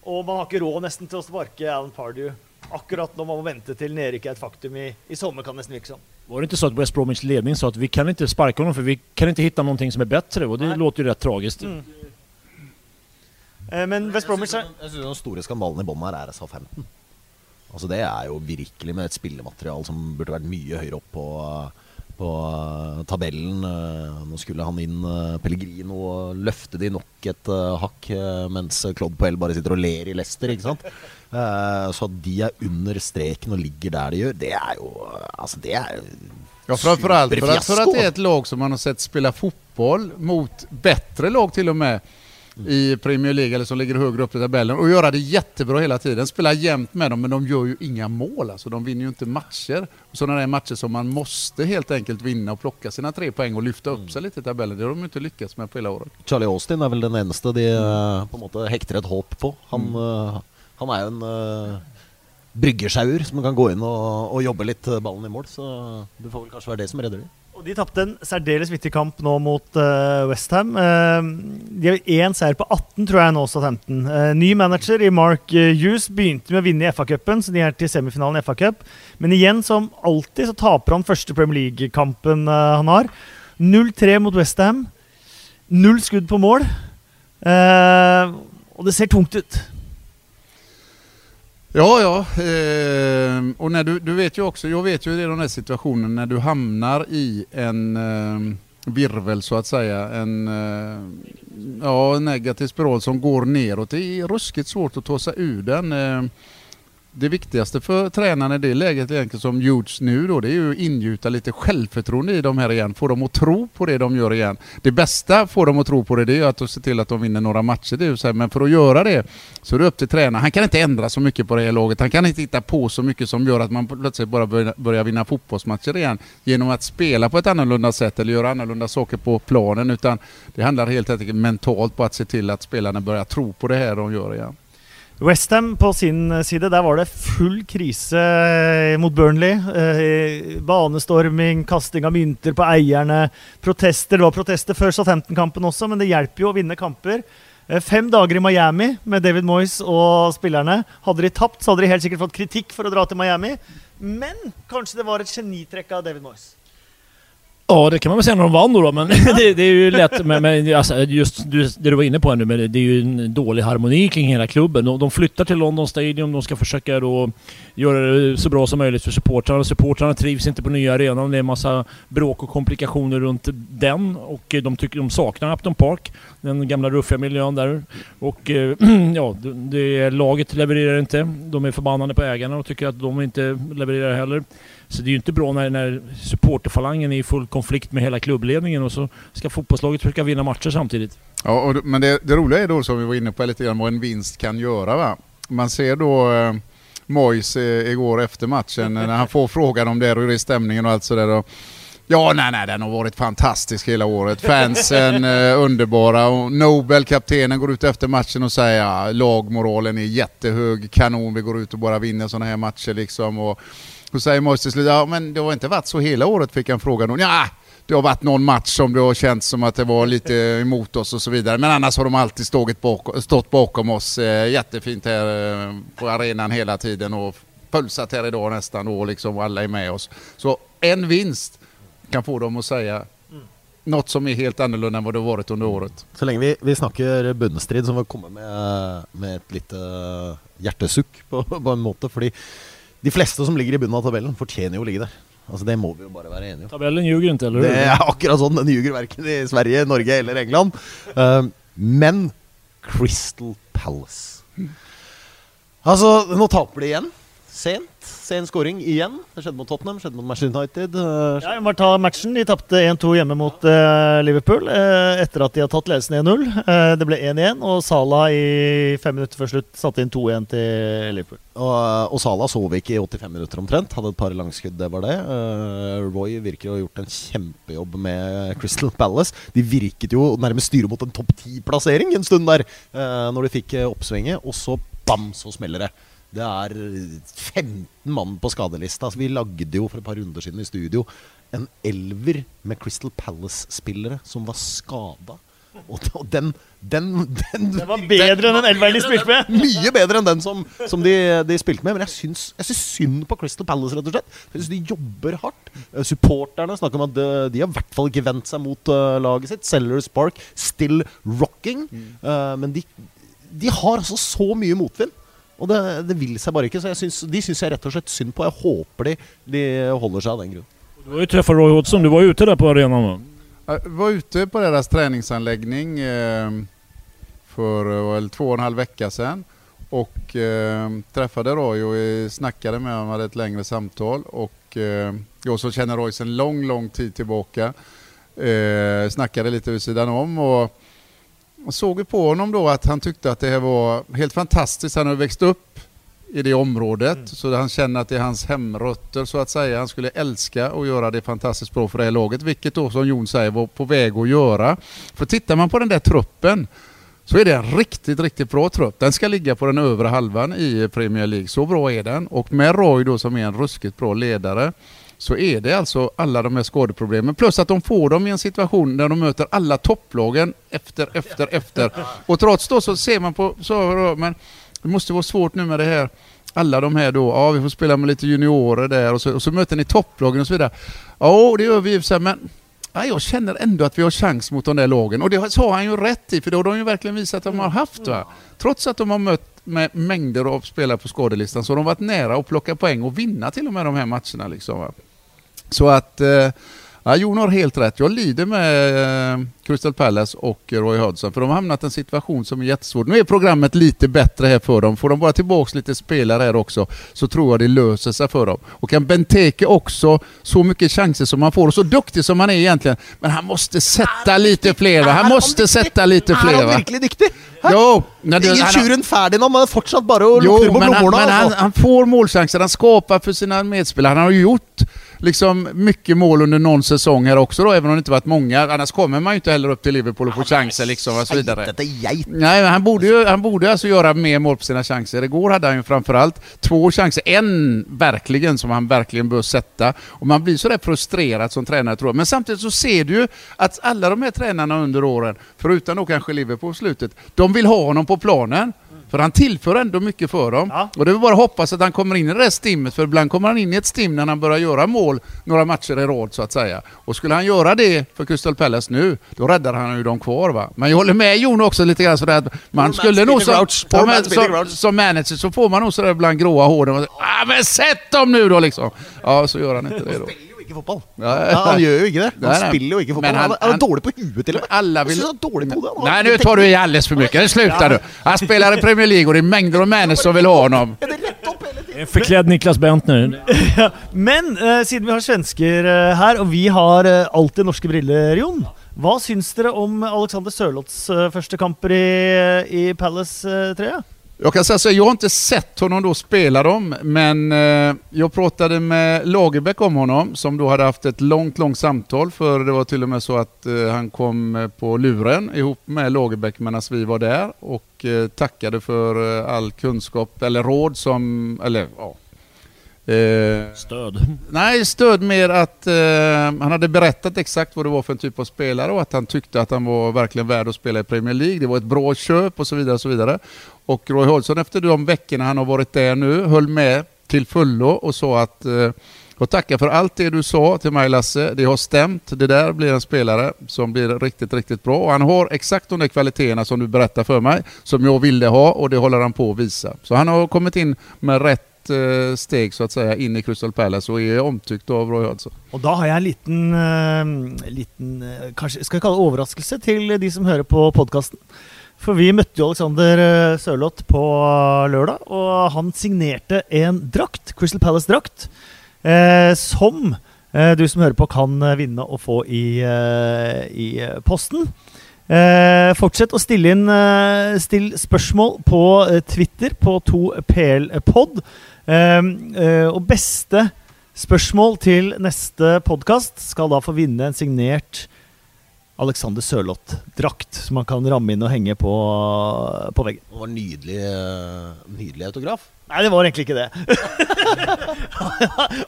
man har inte råd nästan till att sparka Alan Pardew akkurat når man må vente til nedrykket er et faktum i, i sommer, kan det nesten virke som. Var det inte så att West Bromwich ledning sa att vi kan inte sparka honom för vi kan inte hitta någonting som är bättre och det Nej. låter ju rätt tragiskt. Mm. Eh, Men West Bromwich er Jeg synes den store skandalen i bånn her er SA-15. Altså Det er jo virkelig med et spillematerial som burde vært mye høyere opp på, på uh, tabellen. Uh, Nå skulle han inn uh, Pellegrino og løfte de nok et hakk, uh, mens Claude Poel bare sitter og ler i Leicester. Ikke sant? Uh, så at de er under streken og ligger der de gjør, det er jo Altså, det er Ja, framförallt för att, för att det är ett lag som man har sett spela fotboll mot bättre lag till och med i Premier League eller som ligger högre upp i tabellen och göra det jättebra hela tiden. Spela jämnt med dem men de gör ju inga mål. Alltså, de vinner ju inte matcher. Och sådana där matcher som man måste helt enkelt vinna och plocka sina tre poäng och lyfta upp sig lite i tabellen. Det har de inte lyckats med på hela året. Charlie Austin er vel den eneste de uh, på en måte hekter et håp på. Han, uh, han er jo en eh, uh, bryggesjauer som kan gå inn og, og jobbe litt eh, ballen i mål. Så det får vel kanskje være det som redder dem. Og De tapte en særdeles viktig kamp nå mot eh, uh, Westham. Uh, de har én seier på 18, tror jeg nå, Southampton. Uh, ny manager i Mark Hughes begynte med å vinne i FA-cupen, så de er til semifinalen i FA-cup. Men igjen, som alltid, så taper han første Premier League-kampen uh, han har. 0-3 mot Westham. Null skudd på mål. Uh, og det ser tungt ut. Ja, ja. Eh, och när du, du vet ju också, jag vet ju i den här situationen när du hamnar i en eh, virvel så att säga. En eh, ja, negativ spiral som går neråt. Det är ruskigt svårt att ta sig ur den. Eh, det viktigaste för tränaren i det läget egentligen som gjorts nu då, det är ju att ingjuta lite självförtroende i de här igen. Få dem att tro på det de gör igen. Det bästa får dem att tro på det, det är att se till att de vinner några matcher. Det är så här, men för att göra det så är det upp till tränaren. Han kan inte ändra så mycket på det här laget. Han kan inte hitta på så mycket som gör att man plötsligt bara börjar vinna fotbollsmatcher igen genom att spela på ett annorlunda sätt eller göra annorlunda saker på planen. Utan det handlar helt enkelt mentalt på att se till att spelarna börjar tro på det här de gör igen. Westham på sin eh, side, der var det full krise eh, mot Burnley. Eh, banestorming, kasting av mynter på eierne, protester. Det var protester før Southampton-kampen også, men det hjelper jo å vinne kamper. Fem dager i Miami med David Moyes og spillerne. Hadde de tapt, så hadde de helt sikkert fått kritikk for å dra til Miami. Men kanskje det var et genitrekk av David Moyes? Ja, det kan man väl säga när de vann då, men <laughs> det, det, är ju lätt. Men, men alltså, just det du var inne på här nu, men det är ju en dålig harmoni kring hela klubben. De, de flyttar till London Stadium, de ska försöka då göra det så bra som möjligt för supportrarna. Supportrarna trivs inte på nya arenan, det är en massa bråk och komplikationer runt den. Och de tycker de saknar Upton Park, den gamla ruffiga miljön där. Och eh, <clears throat> ja, det, laget levererar inte. De är förbannade på ägarna och tycker att de inte levererar heller. Så det är ju inte bra när, när supporterfalangen är i full konflikt med hela klubbledningen och så ska fotbollslaget försöka vinna matcher samtidigt. Ja, och, men det, det roliga är då som vi var inne på lite grann vad en vinst kan göra. Va? Man ser då eh, Mois eh, igår efter matchen eh, när han får frågan om det och hur är stämningen och allt sådär. Ja, nej, nej, den har varit fantastisk hela året. Fansen eh, underbara och Nobel, kaptenen, går ut efter matchen och säger ja, lagmoralen är jättehög, kanon, vi går ut och bara vinner sådana här matcher liksom. Och, så säger Moise till ja men det har inte varit så hela året fick han frågan. Ja, det har varit någon match som det har känts som att det var lite <laughs> emot oss och så vidare. Men annars har de alltid stått bakom, stått bakom oss. Eh, jättefint här eh, på arenan hela tiden och pulsat här idag nästan och liksom alla är med oss. Så en vinst kan få dem att säga något som är helt annorlunda än vad det varit under året. Så länge vi, vi snackar bunnstrid som vi kommer med, med ett lite hjärtesuck på, på en måte. Fordi de fleste som ligger i bunnen av tabellen, fortjener jo å ligge der. Altså Det må vi jo bare være enige om. Tabellen ljuger ikke, eller? Det er akkurat sånn. Den ljuger verken i Sverige, Norge eller England. Uh, men Crystal Palace Altså, nå taper de igjen. Sent sen scoring igjen. Det skjedde mot Tottenham, skjedde mot Manchester United. Uh, ja, jeg må ta matchen. De tapte 1-2 hjemme mot uh, Liverpool uh, etter at de har tatt ledelsen 1-0. det ble 1-1, og Salah i fem minutter før slutt satte inn 2-1 til Liverpool. Og, og Salah sov ikke i 85 minutter omtrent. Hadde et par langskudd, det var det. Roy virker å ha gjort en kjempejobb med Crystal Palace. De virket jo nærmest styre mot en topp ti-plassering en stund der, når de fikk oppsvinget. Og så bam, så smeller det. Det er 15 mann på skadelista. Vi lagde jo for et par runder siden i studio en elver med Crystal Palace-spillere som var skada. Og, den, den, den Det var bedre enn den elveren de spilte med! <laughs> Mye bedre enn den som, som de, de, spilte med. Men jeg syns, jeg syns, synd på Crystal Palace, rett og slett. Jeg syns de jobber hardt. Eh, supporterne snakker om at de, de har i hvert fall ikke vendt seg mot uh, laget sitt. Sellers Park still rocking. Uh, men de, de har altså så mye motvind. Og det, det vil seg bare ikke. Så synes, de syns jeg rett og slett synd på. Jeg håper de, de holder seg av den grunn. Du har ju träffat Roy Hodgson. Du var ute där på arenan Jag var ute på deras träningsanläggning eh, för väl två och en halv vecka sedan. Och eh, träffade Roy och snackade med honom, hade ett längre samtal. Och eh, jag som känner Roy sedan lång, lång tid tillbaka. Eh, snackade lite vid sidan om. och och såg på honom då att han tyckte att det här var helt fantastiskt. Han har växt upp i det området mm. så han känner att det är hans hemrötter så att säga. Han skulle älska att göra det fantastiskt bra för det här laget, vilket då som Jon säger var på väg att göra. För tittar man på den där truppen så är det en riktigt, riktigt bra trupp. Den ska ligga på den övre halvan i Premier League. Så bra är den. Och med Roy då som är en ruskigt bra ledare så är det alltså alla de här skadeproblemen. Plus att de får dem i en situation där de möter alla topplagen efter, efter, efter. Och trots då så ser man på, så, men det måste vara svårt nu med det här alla de här då, ja vi får spela med lite juniorer där och så, och så möter ni topplagen och så vidare. Ja, det gör vi ju men ja, jag känner ändå att vi har chans mot de där lagen. Och det sa han ju rätt i, för det har de ju verkligen visat att de har haft. Va? Trots att de har mött med mängder av spelare på skadelistan så har de varit nära att plocka poäng och vinna till och med de här matcherna. Liksom, va? Så att, eh, Ja, Jon har helt rätt. Jag lider med eh, Crystal Palace och Roy Hodgson för de har hamnat i en situation som är jättesvår. Nu är programmet lite bättre här för dem. Får de bara tillbaka lite spelare här också så tror jag det löser sig för dem. Och kan Benteke också så mycket chanser som han får och så duktig som han är egentligen. Men han måste sätta lite fler va? Han måste sätta lite Er fler han va? virkelig dyktig? Jo, när det- Ingen han- tjuren Ferdinand, men fortsatt bare å Jo, lukte på han, blommorna. men han, altså. han får målchanser, han skapar för sina medspelare. Han har gjort liksom mycket mål under någon säsong här också då, även om det inte varit många. Annars kommer man ju inte heller upp till Liverpool och får chanser liksom och så vidare. Nej, han borde ju han borde alltså göra mer mål på sina chanser. Igår hade han ju framförallt två chanser. En verkligen som han verkligen bör sätta. Och man blir sådär frustrerad som tränare tror jag. Men samtidigt så ser du ju att alla de här tränarna under åren, förutom då kanske Liverpool på slutet, de vill ha honom på planen. För han tillför ändå mycket för dem. Ja. Och det är bara att hoppas att han kommer in i det där stimmet, för ibland kommer han in i ett stim när han börjar göra mål några matcher i rad så att säga. Och skulle han göra det för Crystal Palace nu, då räddar han ju dem kvar va. Men jag håller med Jon också lite grann sådär att man skulle nog som, speaking som, Grouch. som manager så får man nog sådär ibland gråa hår. Ah, men sätt dem nu då liksom! Ja, så gör han inte det då. Ikke fotball. Ja, han gjør jo ikke det. Han Nei, spiller jo ikke fotball. Men han- Han, er dårlig på huet, til og med. Alla Jeg vill... synes han er dårlig på har- Nej, nu tar du i alldeles för mycket. Sluta du! Han spelar i Premier League och det är mängder av managers som vill ha honom. Det förklädd Niklas Bentner. <laughs> Ja, Men eh, siden vi har svensker eh, her, og vi har eh, alltid norske briller, Jon. Hva syns dere om Alexander Sørloths eh, første kamper i, i Palace-trøya? Jag kan säga så, jag har inte sett honom då spela dem, men eh, jag pratade med Lagerbäck om honom som då hade haft ett långt, långt samtal för det var till och med så att eh, han kom eh, på luren ihop med Lagerbäck medan vi var där och tackade för all kunskap eller råd som, eller ja. Eh, Stöd. Nej, stöd mer att eh, han hade berättat exakt vad det var för en typ av spelare och att han tyckte att han var verkligen värd att spela i Premier League. Det var ett bra köp och så vidare. Och så vidare. Och Roy Hodgson efter de veckorna han har varit där nu höll med till fullo och sa att eh, och tacka för allt det du sa till mig Lasse. Det har stämt. Det där blir en spelare som blir riktigt, riktigt bra. Och han har exakt de där kvaliteterna som du berättar för mig, som jag ville ha och det håller han på att visa. Så han har kommit in med rätt eh, steg så att säga in i Crystal Palace och är omtyckt av Roy Hodgson. Och då har jag en liten, eh, liten eh, kanskje skal jeg kalle det overraskelse till de som hör på podcasten. För vi mötte ju Alexander eh, Sørloth på lördag och han signerade en drakt, Crystal Palace-drakt, eh, som eh, du som hör på kan vinna och få i, eh, i posten. Eh, fortsett å stille inn eh, still spørsmål på eh, Twitter på 2PLpod. Ehm, eh, Og beste spørsmål til neste podkast skal da få vinne en signert Alexander Sørloth-drakt, som man kan ramme inn og henge på, på veggen. Det var nydelig, eh, nydelig autograf. Nei, det var egentlig ikke det. <laughs>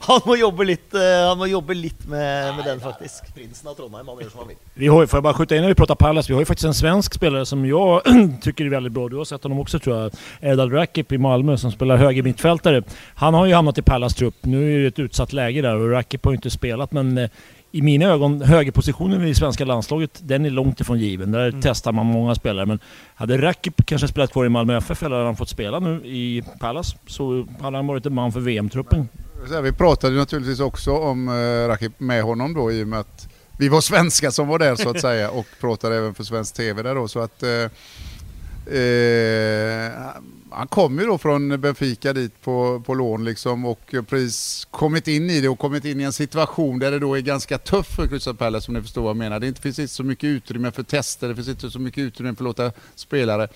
han må jobbe litt, eh, han må jobbe litt med, med den, faktisk. Prinsen av Trondheim, han gjør som han vill. Vi har ju, får jag bara skjuta in när vi pratar Palace, vi har ju faktiskt en svensk spelare som jag <clears throat> tycker är väldigt bra. Du har sett honom också tror jag. Erdal Rakip i Malmö som spelar höger mittfältare. Han har ju hamnat i Pallas trupp. Nu är det ett utsatt läge där och Rakip har ju inte spelat men eh, i mina ögon, högerpositionen i svenska landslaget, den är långt ifrån given. Där testar man många spelare. Men hade Rakip kanske spelat kvar i Malmö FF eller hade han fått spela nu i Pallas så hade han varit en man för VM-truppen. Vi pratade naturligtvis också om eh, Rakip med honom då i och med att vi var <laughs> svenskar som var där så att säga och pratade även för svensk TV där då så att eh, han kom ju då från Benfica dit på, på lån liksom och precis kommit in i det och kommit in i en situation där det då är ganska tufft för Crystal Palace som ni förstår vad jag menar. Det finns inte så mycket utrymme för tester, det finns inte så mycket utrymme för att låta spelare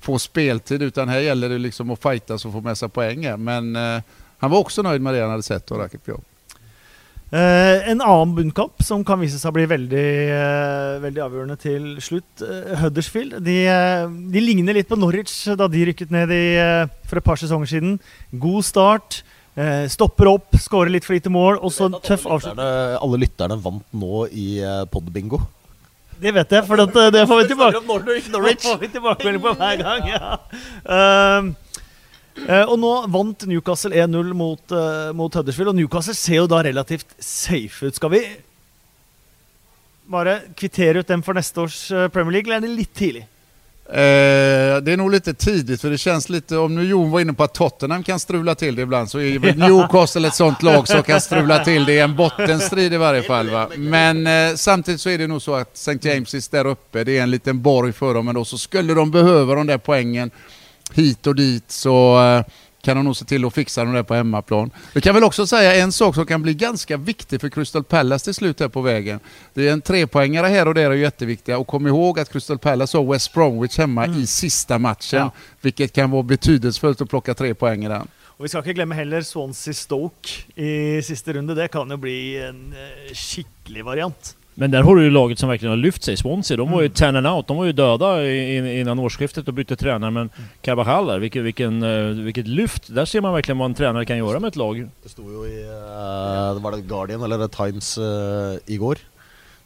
få speltid utan här gäller det liksom att fightas och få med sig poäng. Men eh, han var också nöjd med det han hade sett av Rakip. Eh, en annen bunnkamp som kan vise seg å bli veldig, eh, veldig avgjørende til slutt. eh, Huddersfield de, de ligner litt på Norwich da de rykket ned i, for et par sesonger siden. God start. stopper opp, skårer litt for lite mål, og så tøff avslutning. Alle lytterne vant nå i podbingo. Det vet jeg, for at, eh, det får vi tilbake. Norwich, <laughs> Det får vi tilbakemelding på hver gang. ja. Eh, og nå vant Newcastle 1-0 mot, eh, mot Huddersfield, og Newcastle ser jo da relativt safe ut. Skal vi bare kvittere ut dem for neste års eh, Premier League, eller er det litt tidlig? Eh, det är nog lite tidigt för det känns lite, om nu Jon var inne på att Tottenham kan strula till det ibland så är <laughs> Newcastle ett sånt lag som kan strula till det i en bottenstrid i varje fall. Va? Men eh, samtidigt så är det nog så att St. James' där uppe, det är en liten borg för dem, men då så skulle de behöva de där poängen hit och dit så eh, kan de nog se till att fixa dem där på hemmaplan. Vi kan väl också säga en sak som kan bli ganska viktig för Crystal Palace till slut här på vägen. Det är en trepoängare här och där är jätteviktiga och kom ihåg att Crystal Palace har West Bromwich hemma mm. i sista matchen. Ja. Vilket kan vara betydelsefullt att plocka tre poäng i den. Och vi ska inte glömma heller Swansea Stoke i sista runde. Det kan ju bli en eh, skicklig variant. Men där har du ju laget som verkligen har lyft sig. Swansea, de var ju mm. ten and out. De var ju döda innan årsskiftet och bytte tränare. Men mm. Carvajal där, vilket, vilken, eh, vilket lyft. Där ser man verkligen vad en tränare kan göra med ett lag. Det stod ju i uh, var det Guardian eller Times uh, igår.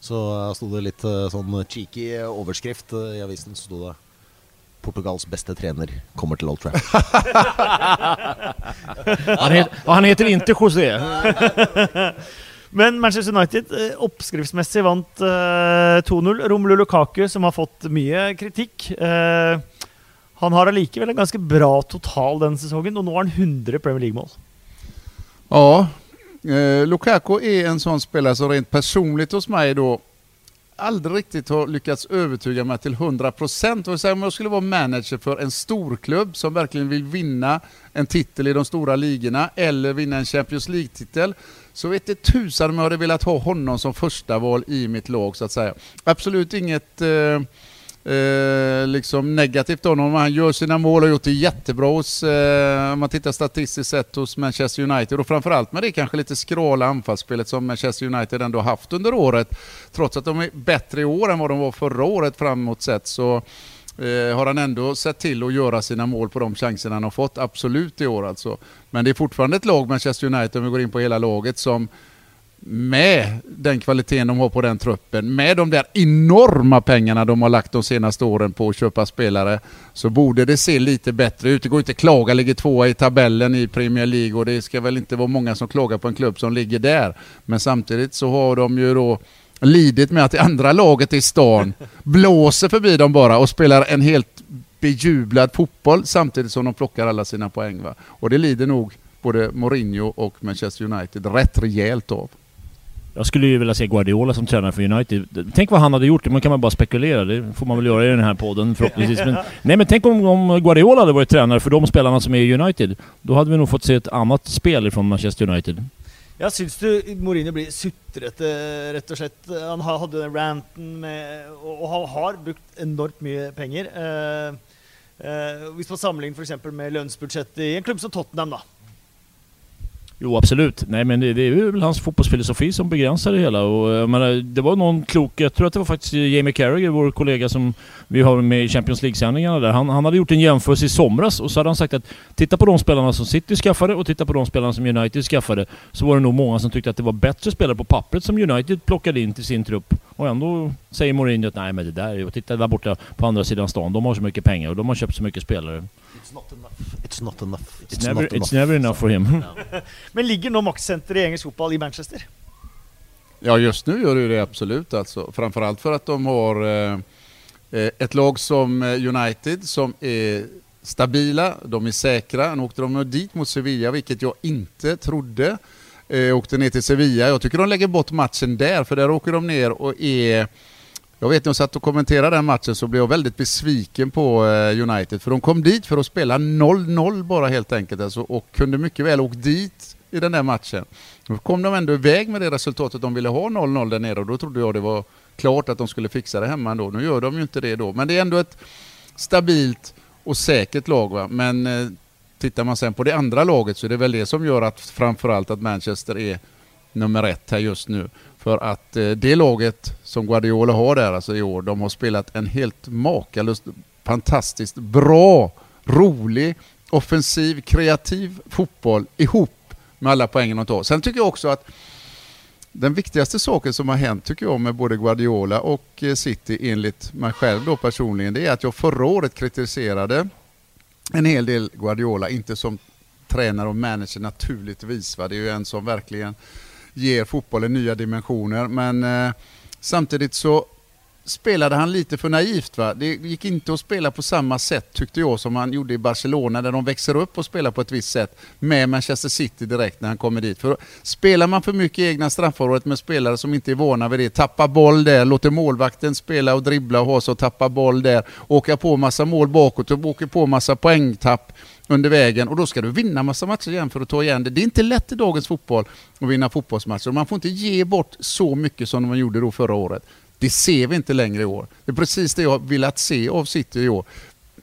Så uh, stod det lite uh, sån cheeky överskrift uh, i avisen. Så stod det Portugals bästa tränare kommer till Old Trafford. <laughs> han, heter, han heter inte José. <laughs> Men Manchester United eh, oppskriftsmessig vant eh, 2-0. Romelu Lukaku, som har fått mye kritikk eh, Han har allikevel en ganske bra total denne sesongen, og nå har han 100 Premier League-mål. Ja, Lukaku är en sån spelare som rent personligt hos mig då aldrig riktigt har lyckats övertyga mig till 100%. Om jag skulle vara manager för en storklubb som verkligen vill vinna en titel i de stora ligorna eller vinna en Champions League-titel så vet det tusan om jag hade velat ha honom som första val i mitt lag så att säga. Absolut inget eh, eh, liksom negativt honom. Han gör sina mål och har gjort det jättebra hos, eh, om man tittar statistiskt sett hos Manchester United och framförallt med det kanske lite skrala anfallsspelet som Manchester United ändå haft under året. Trots att de är bättre i år än vad de var förra året framåt sett så eh, har han ändå sett till att göra sina mål på de chanser han har fått, absolut i år alltså. Men det är fortfarande ett lag, Manchester United, om vi går in på hela laget, som med den kvaliteten de har på den truppen, med de där enorma pengarna de har lagt de senaste åren på att köpa spelare, så borde det se lite bättre ut. Det går inte att klaga, ligger tvåa i tabellen i Premier League och det ska väl inte vara många som klagar på en klubb som ligger där. Men samtidigt så har de ju då lidit med att det andra laget i stan blåser förbi dem bara och spelar en helt bejublad fotboll samtidigt som de plockar alla sina poäng. Va? Och det lider nog både Mourinho och Manchester United rätt rejält av. Jag skulle ju vilja se Guardiola som tränare för United. Tänk vad han hade gjort, man kan man bara spekulera. Det får man väl göra i den här podden förhoppningsvis. Men, <laughs> nej men tänk om, om Guardiola hade varit tränare för de spelarna som är i United. Då hade vi nog fått se ett annat spel från Manchester United. Ja, syns du Mourinho blir sutrete, rett og slett? Han hadde den ranten med Og han har brukt enormt mye penger. Eh, eh, hvis man sammenligner f.eks. med lønnsbudsjettet i en klubb som Tottenham, da. Jo absolut. Nej men det, det, är väl hans fotbollsfilosofi som begränsar det hela. Och, eh, menar, det var någon klok, jag tror att det var faktiskt Jamie Carragher, vår kollega som vi har med i Champions League-sändningarna där. Han, han hade gjort en jämförelse i somras och så hade han sagt att titta på de spelarna som City skaffade och titta på de spelarna som United skaffade. Så var det nog många som tyckte att det var bättre spelare på pappret som United plockade in till sin trupp. Och ändå säger Mourinho att nej men det där, titta där borta på andra sidan stan, de har så mycket pengar och de har köpt så mycket spelare. It's not enough. It's not enough. It's, it's never, not enough. It's never enough for him. <laughs> Men ligger nå maktcentret i engelsk fotboll i Manchester? Ja, just nu gör det det absolut alltså. Framförallt för att de har eh, eh ett lag som eh, United som är stabila, de är säkra. Nu åkte de dit mot Sevilla, vilket jag inte trodde. Eh, åkte ner till Sevilla. Jag tycker de lägger bort matchen där, för där åker de ner och är jag vet när jag satt och kommenterade den matchen så blev jag väldigt besviken på eh, United för de kom dit för att spela 0-0 bara helt enkelt alltså, och kunde mycket väl åkt dit i den där matchen. Då kom de ändå iväg med det resultatet de ville ha 0-0 där nere och då trodde jag det var klart att de skulle fixa det hemma ändå. Nu gör de ju inte det då, men det är ändå ett stabilt och säkert lag. Va? Men eh, tittar man sen på det andra laget så är det väl det som gör att framförallt att Manchester är nummer ett här just nu. För att eh, det laget som Guardiola har där alltså i år, de har spelat en helt makalöst fantastiskt bra, rolig, offensiv, kreativ fotboll ihop med alla poängen de tar. Sen tycker jag också att den viktigaste saken som har hänt tycker jag med både Guardiola och eh, City enligt mig själv då personligen, det är att jag förra året kritiserade en hel del Guardiola, inte som tränare och manager naturligtvis. Va? Det är ju en som verkligen ger fotbollen nya dimensioner. Men eh, samtidigt så spelade han lite för naivt. Va? Det gick inte att spela på samma sätt tyckte jag som han gjorde i Barcelona där de växer upp och spelar på ett visst sätt med Manchester City direkt när han kommer dit. För spelar man för mycket i egna straffområdet med spelare som inte är vana vid det, tappar boll där, låter målvakten spela och dribbla och ha så tappa boll där, åka på massa mål bakåt och åker på massa poängtapp under vägen och då ska du vinna massa matcher igen för att ta igen det. Det är inte lätt i dagens fotboll att vinna fotbollsmatcher. Man får inte ge bort så mycket som man gjorde då förra året. Det ser vi inte längre i år. Det är precis det jag velat se av City i år.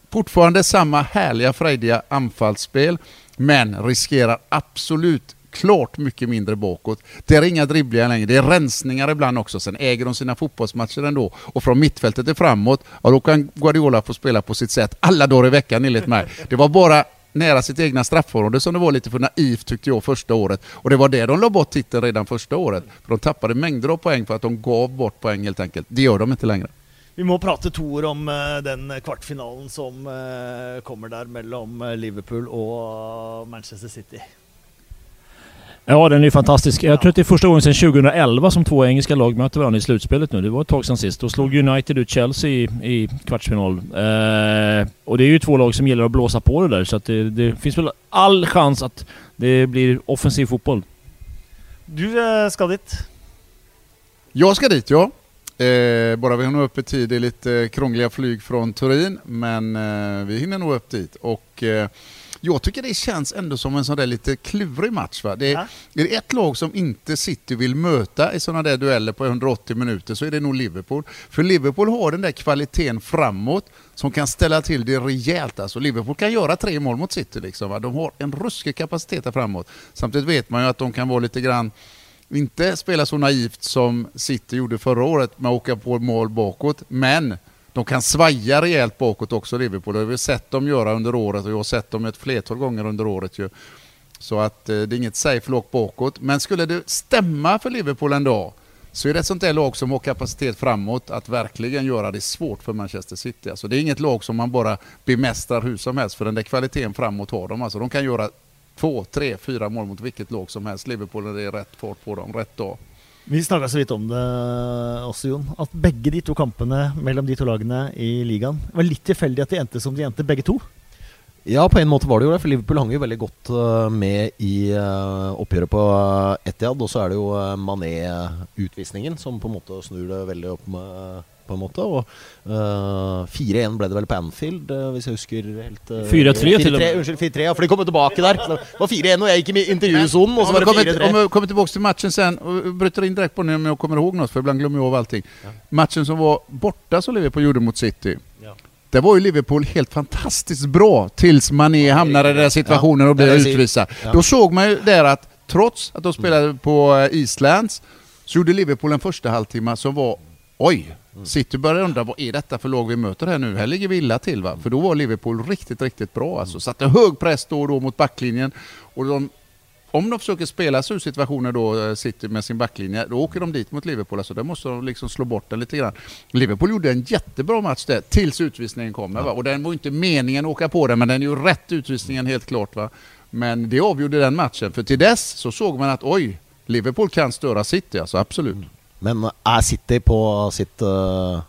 Fortfarande samma härliga, frejdiga anfallsspel, men riskerar absolut klart mycket mindre bakåt. Det är inga dribblingar längre, det är rensningar ibland också. Sen äger de sina fotbollsmatcher ändå. Och från mittfältet till framåt, ja, då kan Guardiola få spela på sitt sätt alla dagar i veckan enligt mig. Det var bara nära sitt egna straffområde som det var lite för naivt tyckte jag första året. Och det var det de la bort titeln redan första året. För de tappade mängder av poäng för att de gav bort poäng helt enkelt. Det gör de inte längre. Vi må prate to ord om eh, den kvartfinalen som eh, kommer där mellan eh, Liverpool och Manchester City. Ja, den är ju fantastisk. Jag tror att det är första gången sedan 2011 som två engelska lag möter varandra i slutspelet nu. Det var ett tag sedan sist. Då slog United ut Chelsea i, i kvartsfinal. Eh, och det är ju två lag som gillar att blåsa på det där, så att det, det finns väl all chans att det blir offensiv fotboll. Du eh, ska dit? Jag ska dit, ja. Eh, bara vi nog upp i tid. Det är lite krångliga flyg från Turin, men eh, vi hinner nog upp dit. Och eh, jag tycker det känns ändå som en sån där lite klurig match. Va? Det är, ja. är det ett lag som inte City vill möta i sådana där dueller på 180 minuter så är det nog Liverpool. För Liverpool har den där kvaliteten framåt som kan ställa till det rejält. Alltså Liverpool kan göra tre mål mot City. Liksom, va? De har en ruskig kapacitet där framåt. Samtidigt vet man ju att de kan vara lite grann inte spela så naivt som City gjorde förra året med att åka på mål bakåt, men de kan svaja rejält bakåt också, Liverpool. Det har vi sett dem göra under året och jag har sett dem ett flertal gånger under året. Ju. Så att eh, det är inget safe lock bakåt. Men skulle det stämma för Liverpool en dag så är det ett sånt där lag som har kapacitet framåt att verkligen göra det svårt för Manchester City. Alltså det är inget lag som man bara bemästrar hur som helst för den där kvaliteten framåt har de. Alltså de kan göra två, tre, fyra mål mot vilket lag som helst. Liverpool när det är rätt fart på dem, rätt dag. Vi snakka så vidt om det også, Jon. At begge de to kampene mellom de to lagene i ligaen var litt tilfeldig at de endte som de endte, begge to. Ja, på en måte var det jo det, for Liverpool hang jo veldig godt eh, med i eh, oppgjøret på eh, Etiad. Og så er det jo Mané-utvisningen som på en måte snur det veldig opp med på en måte. Og uh, 4-1 ble det vel på Anfield, uh, hvis jeg husker helt uh, 4-3 til og med. Unnskyld, 4-3, ja, for de kom tilbake der. Det var 4-1 og jeg gikk i intervjusonen, og så var det 4-3. Om vi kommer tillbaka till matchen sen, och bryter in direkt på nu om jag kommer ihåg något, för ibland glömmer jag av allting. Ja. Matchen som var borta som Liverpool gjorde mot City. Ja. Där var ju Liverpool helt fantastiskt bra tills Mané ja, hamnade i den situationen och blev utvisad. Då såg man ju där att trots att de spelade på Islands så gjorde Liverpool en första halvtimme som var oj, City börjar undra vad är detta för lag vi möter här nu? Här ligger vi illa till va? För då var Liverpool riktigt, riktigt bra alltså. Satte hög press då och då mot backlinjen. Och de, om de försöker spela sig ur situationer då, eh, City med sin backlinje, då åker de dit mot Liverpool. Alltså där måste de liksom slå bort den lite grann. Liverpool gjorde en jättebra match där, tills utvisningen kommer. Va? Och den var inte meningen att åka på den, men den är ju rätt utvisningen helt klart. Va? Men det avgjorde den matchen, för till dess så såg man att oj, Liverpool kan störa City, alltså absolut. Men er City på sitt uh,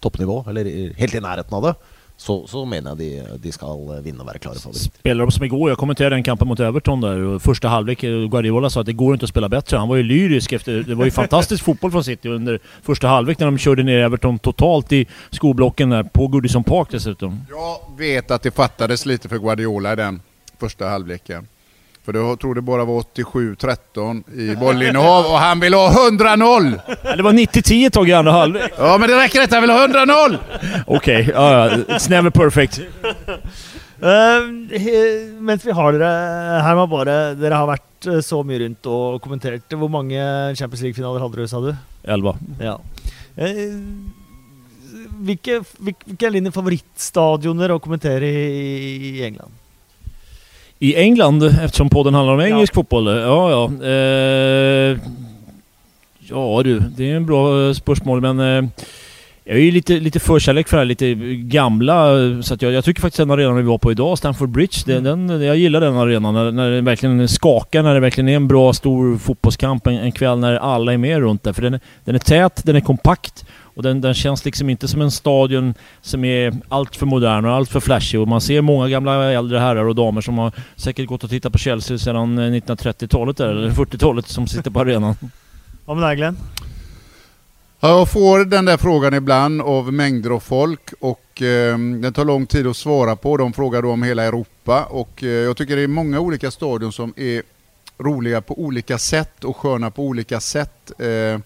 toppnivå, eller helt i närheten av det, så, så menar jag de, de ska vinna och vara klara favoriter. Spelar de som igår, jag kommenterade den kampen mot Everton där, första halvlek, eh, Guardiola sa att det går inte att spela bättre. Han var ju lyrisk efter, det var ju fantastisk <laughs> fotboll från City under första halvlek när de körde ner Everton totalt i skoblocken där, på Goodison Park dessutom. Jag vet att det fattades lite för Guardiola i den första halvleken. För jag tror det bara var 87-13 i <laughs> bollinnehav och han vill ha 100-0! Det var 90-10 tag i andra halvlek. Ja, men det räcker inte. Han vill ha 100-0! Okej, okay, ja, it's never perfect. Uh, mens vi har dere her med bare Dere har vært eh, så mye rundt og kommentert. Hvor mange Champions League-finaler hadde du, sa du? Elva. Ja. Uh, hvilke, hvilke er dine favorittstadioner å kommentere i, i England? I England, eftersom podden handlar om engelsk ja. fotboll? Ja, ja. Eh, ja du, det är en bra eh, spörsmål men eh, jag är ju lite, lite förkärlek för det här lite gamla, så att jag, jag tycker faktiskt den arenan vi var på idag, Stamford Bridge, mm. den, jag gillar den arenan när, när den verkligen skakar, när det verkligen är en bra stor fotbollskamp en, en kväll när alla är med runt där. För den, den är tät, den är kompakt Och den, den känns liksom inte som en stadion som är allt för modern och allt för flashig. Och man ser många gamla äldre herrar och damer som har säkert gått och tittat på Chelsea sedan 1930-talet eller 40-talet som sitter på arenan. Hva med deg, Glenn? Ja, Jag får den där frågan ibland av mängder av folk och eh, den tar lång tid att svara på. De frågar då om hela Europa och eh, jag tycker det är många olika stadion som är roliga på olika sätt och sköna på olika sätt. Eh,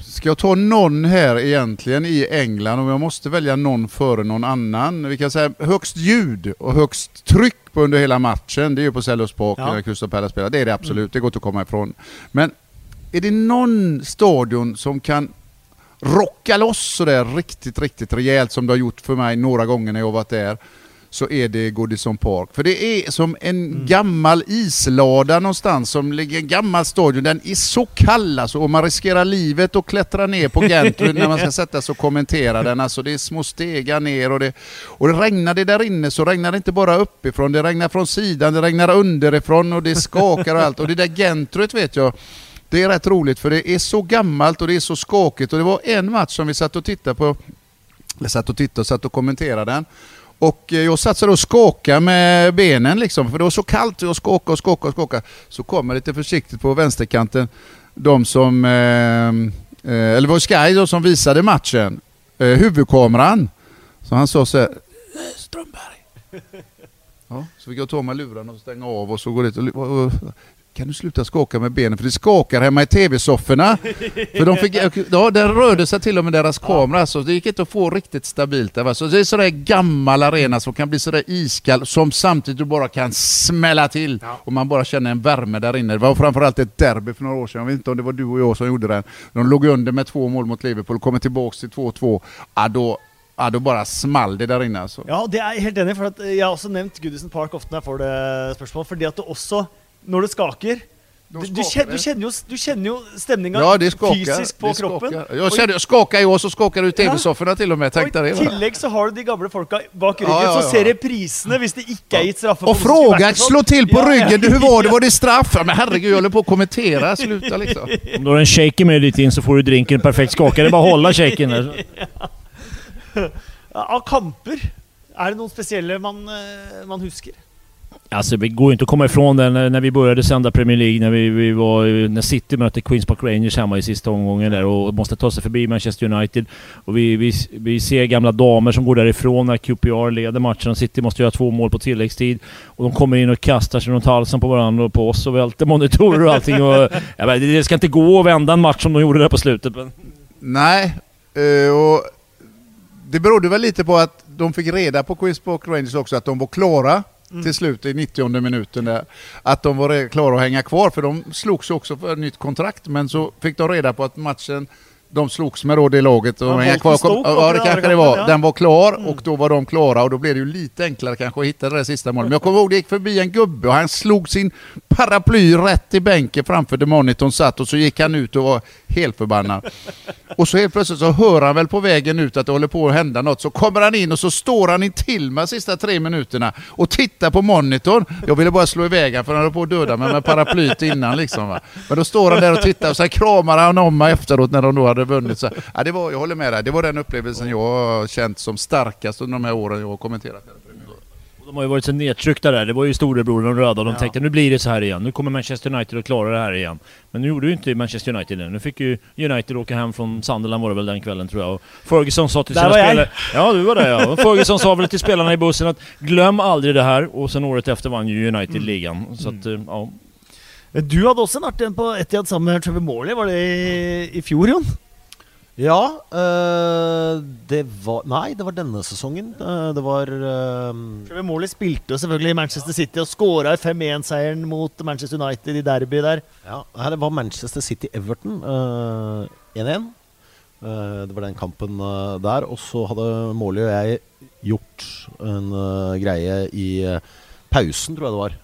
ska jag ta någon här egentligen i England om jag måste välja någon före någon annan? Vi kan säga högst ljud och högst tryck på under hela matchen. Det är ju på Selhurst Park Ja. när Crystal Palace spelar. Det är det absolut, det går inte att komma ifrån. Men är det någon stadion som kan rocka loss sådär riktigt, riktigt rejält som det har gjort för mig några gånger när jag varit där så är det Goodison Park. För det är som en gammal islada någonstans som ligger en gammal stadion. Den är så kall alltså, och man riskerar livet och klättra ner på Gentry när man ska <laughs> sätta sig och kommentera den. Alltså det är små stegar ner och det, och det regnar det där inne så regnar det inte bara uppifrån, det regnar från sidan, det regnar underifrån och det skakar och allt. Och det där Gentryt vet jag, det är rätt roligt för det är så gammalt och det är så skakigt och det var en match som vi satt och tittade på, eller satt och tittade och satt och kommenterade den. Och eh, jag satt så och skakade med benen liksom, för det var så kallt jag skakade och skakade och skakade. Så kommer lite försiktigt på vänsterkanten de som, eh, eh, eller det var Sky då som visade matchen, eh, huvudkameran. Så han sa så här, eh, Strömberg. <laughs> Ja, så fick jag ta med lurarna och stänga av och så går det och, och, kan du sluta skaka med benen för det skakar hemma i tv-sofforna. för de fick, ja, den rörde sig till och med deras kamera så det gick inte att få riktigt stabilt där. va. Så det är sådär gammal arena som kan bli sådär iskall som samtidigt du bara kan smälla till och man bara känner en värme där inne. Det var framförallt ett derby för några år sedan, jag vet inte om det var du och jag som gjorde den. De låg under med två mål mot Liverpool, kommer tillbaks till 2-2. Ja, då, ja, då bara small det där inne altså. Ja, det er jeg helt enig for at Jeg har også nevnt Goodison Park ofte når jeg får det spørsmål. Fordi at det også, når det skaker du, du, det. du, kjenner jo, du kjenner jo stemninga Ja, det skakar. fysisk på det kroppen. skakar. Jag, kände, jag skakar ju och så skakar ut tv-sofforna till och med. Tänk Og dig I tillegg så har du de gamle folka bak ryggen Ja, ja, ja. som ser reprisene hvis det ikke er gitt straffe. Och skulle fråga, slå till på Ja, ja. ryggen. Du, hur var det? Var det straff? Men herregud, jag håller på att kommentera. Sluta liksom. <laughs> Om du har en shaker med dit in så får du drinken perfekt skakad. Det är bara att hålla shaken där. Ja, Av kamper, er det noen spesielle man, eh, man husker? Alltså det går ju inte att komma ifrån det när, när vi började sända Premier League, när, vi, vi var, när City mötte Queens Park Rangers hemma i sista omgången där och måste ta sig förbi Manchester United. Och vi, vi, vi ser gamla damer som går därifrån när QPR leder matchen och City måste göra två mål på tilläggstid. Och de kommer in och kastar sig runt halsen på varandra och på oss och välter monitorer och allting. Och, <laughs> ja, bara, det ska inte gå att vända en match som de gjorde där på slutet. Men, Nej, eh, och det berodde väl lite på att de fick reda på Queens Park Rangers också att de var klara till slut i 90 minuten där. Att de var klara att hänga kvar för de slogs också för ett nytt kontrakt men så fick de reda på att matchen de slogs med då det laget och Ja, kvar. Stoke ja, det kanske det var. Den var klar Mm. och då var de klara och då blev det ju lite enklare kanske att hitta det där sista målet. Men jag kommer ihåg det gick förbi en gubbe och han slog sin paraply rätt i bänken framför där monitorn satt och så gick han ut och var helt förbannad. Och så helt plötsligt så hör han väl på vägen ut att det håller på att hända något. Så kommer han in och så står han in till med de sista tre minuterna och tittar på monitorn. Jag ville bara slå iväg han för han höll på att döda mig med paraplyt innan liksom. Va? Men då står han där och tittar och sen kramar han om mig efteråt när de då hade vunnit. Så, ja, det var, jag håller med dig, det var den upplevelsen jag har känt som starkast under de här åren jag har kommenterat. de har ju varit så nedtryckta där. Det var ju storebror de röda och de Ja. tänkte nu blir det så här igen. Nu kommer Manchester United att klara det här igen. Men nu gjorde ju inte Manchester United det. Nu fick ju United åka hem från Sunderland var det väl den kvällen tror jag. Och Ferguson sa till Där sina var jag. spelare... Ja, du var där ja. Och Ferguson sa väl till spelarna i bussen att glöm aldrig det här. Och sen året efter vann ju United ligan. Så att, eh, ja. Du hadde også en på Etiad sammen med Trevor Morley. Var det i, i fjor, Jon? Ja, eh, det var Nei, det var denne sesongen. Eh, det var Trevor Morley spilte jo selvfølgelig i Manchester City og skåra i 5-1-seieren mot Manchester United i derby der. Ja, her det var Manchester City-Everton eh, 1-1. Eh, det var den kampen der. Og så hadde Morley og jeg gjort en greie i pausen, tror jeg det var.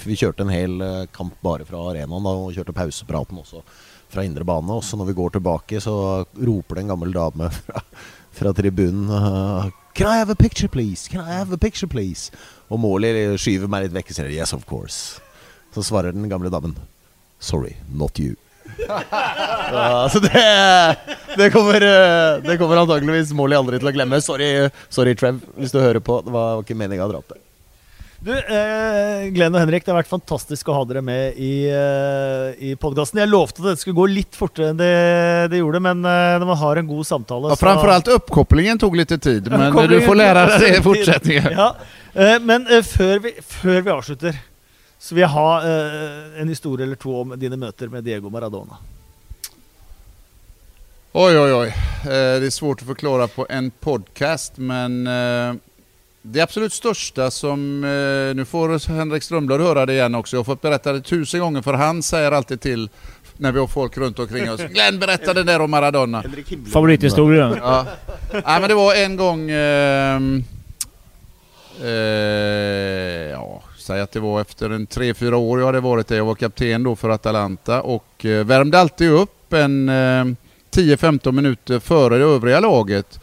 Vi kjørte en hel kamp bare fra arenaen da, og kjørte pausepraten også fra indre bane. Og når vi går tilbake, så roper det en gammel dame <laughs> fra, fra tribunen uh, Can I have a picture, please? Can I have a picture, please? Og Morley skyver meg litt vekk og sier Yes, of course. Så svarer den gamle damen Sorry, not you. <laughs> Ja, så det, det, kommer, eh, det kommer antakeligvis Molly aldri til å glemme. Sorry, sorry, Trev, hvis du hører på. Det var ikke meninga å dra opp det. Du, eh, Glenn og Henrik, det har vært fantastisk å ha dere med i, eh, i podkasten. Jeg lovte at dette skulle gå litt fortere enn det, det gjorde, men eh, når man har en god samtale Ja, framförallt uppkopplingen tog lite tid, <laughs> men du får lära dig det i fortsättningen. Ja, eh, men eh, før, vi, før vi avslutter, så vil jeg ha eh, en historie eller to om dine møter med Diego Maradona. Oj, oj, oj. Eh, Det är svårt att förklara på en podcast, men eh, det absolut största som... eh, Nu får Henrik Strömblad höra det igen också. Jag har fått berätta det tusen gånger, för han säger alltid till när vi har folk runt omkring oss. Glenn berättade det där om Maradona. Favorithistoria. Ja. Nej, men det var en gång... ehm, eh, ja, säg att det var efter en tre fyra år jag hade varit där. Jag var kapten då för Atalanta och eh, värmde alltid upp en eh, 10-15 minuter före det övriga laget.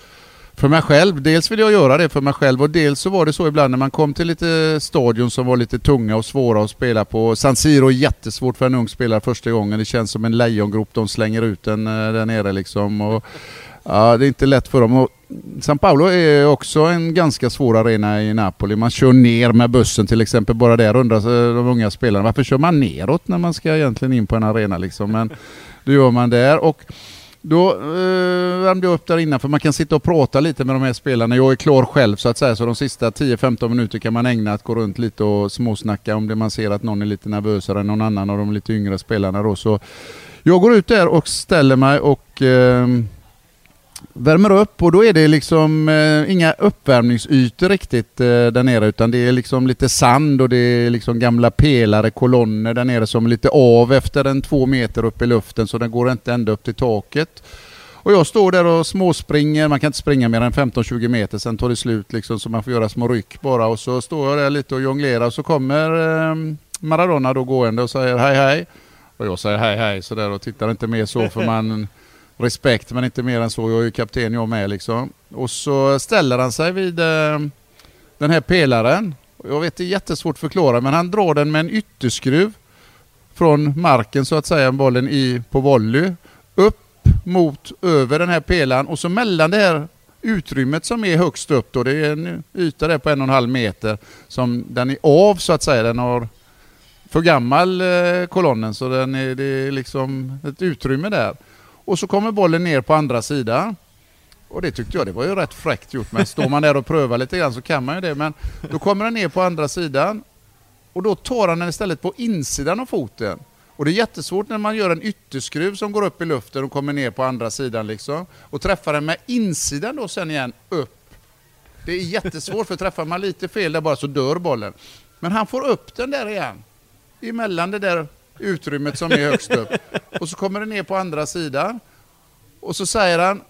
För mig själv. Dels ville jag göra det för mig själv och dels så var det så ibland när man kom till lite stadion som var lite tunga och svåra att spela på. San Siro är jättesvårt för en ung spelare första gången. Det känns som en lejongrop de slänger ut den eh, där nere liksom. Och, ja, det är inte lätt för dem. Och San Paolo är också en ganska svår arena i Napoli. Man kör ner med bussen till exempel. Bara där undrar de unga spelarna varför kör man neråt när man ska egentligen in på en arena liksom. Men det gör man där. Och då eh, värmde jag upp där innan för man kan sitta och prata lite med de här spelarna. Jag är klar själv så att säga så de sista 10-15 minuter kan man ägna att gå runt lite och småsnacka om det man ser att någon är lite nervösare än någon annan av de lite yngre spelarna då. Så jag går ut där och ställer mig och eh, värmer upp och då är det liksom eh, inga uppvärmningsytor riktigt eh, där nere utan det är liksom lite sand och det är liksom gamla pelare, kolonner där nere som är lite av efter en två meter upp i luften så den går inte ända upp till taket. Och jag står där och småspringer, man kan inte springa mer än 15-20 meter, sen tar det slut liksom så man får göra små ryck bara och så står jag där lite och jonglerar och så kommer eh, Maradona då gående och säger hej hej. Och jag säger hej hej sådär och tittar inte mer så för man respekt men inte mer än så. Jag är ju kapten jag med liksom. Och så ställer han sig vid eh, den här pelaren. Jag vet det är jättesvårt att förklara men han drar den med en ytterskruv från marken så att säga, bollen i, på volley. Upp mot över den här pelaren och så mellan det här utrymmet som är högst upp då, det är en yta där på en och en halv meter som den är av så att säga. Den har för gammal eh, kolonnen så den är, det är liksom ett utrymme där. Och så kommer bollen ner på andra sidan. Och det tyckte jag det var ju rätt fräckt gjort. Men står man där och prövar lite grann så kan man ju det. Men då kommer den ner på andra sidan. Och då tar han den istället på insidan av foten. Och det är jättesvårt när man gör en ytterskruv som går upp i luften och kommer ner på andra sidan liksom. Och träffar den med insidan då sen igen upp. Det är jättesvårt för träffar man lite fel där bara så dör bollen. Men han får upp den där igen. Emellan det där utrymmet som är högst upp. Och så kommer det ner på andra sidan. Och så säger han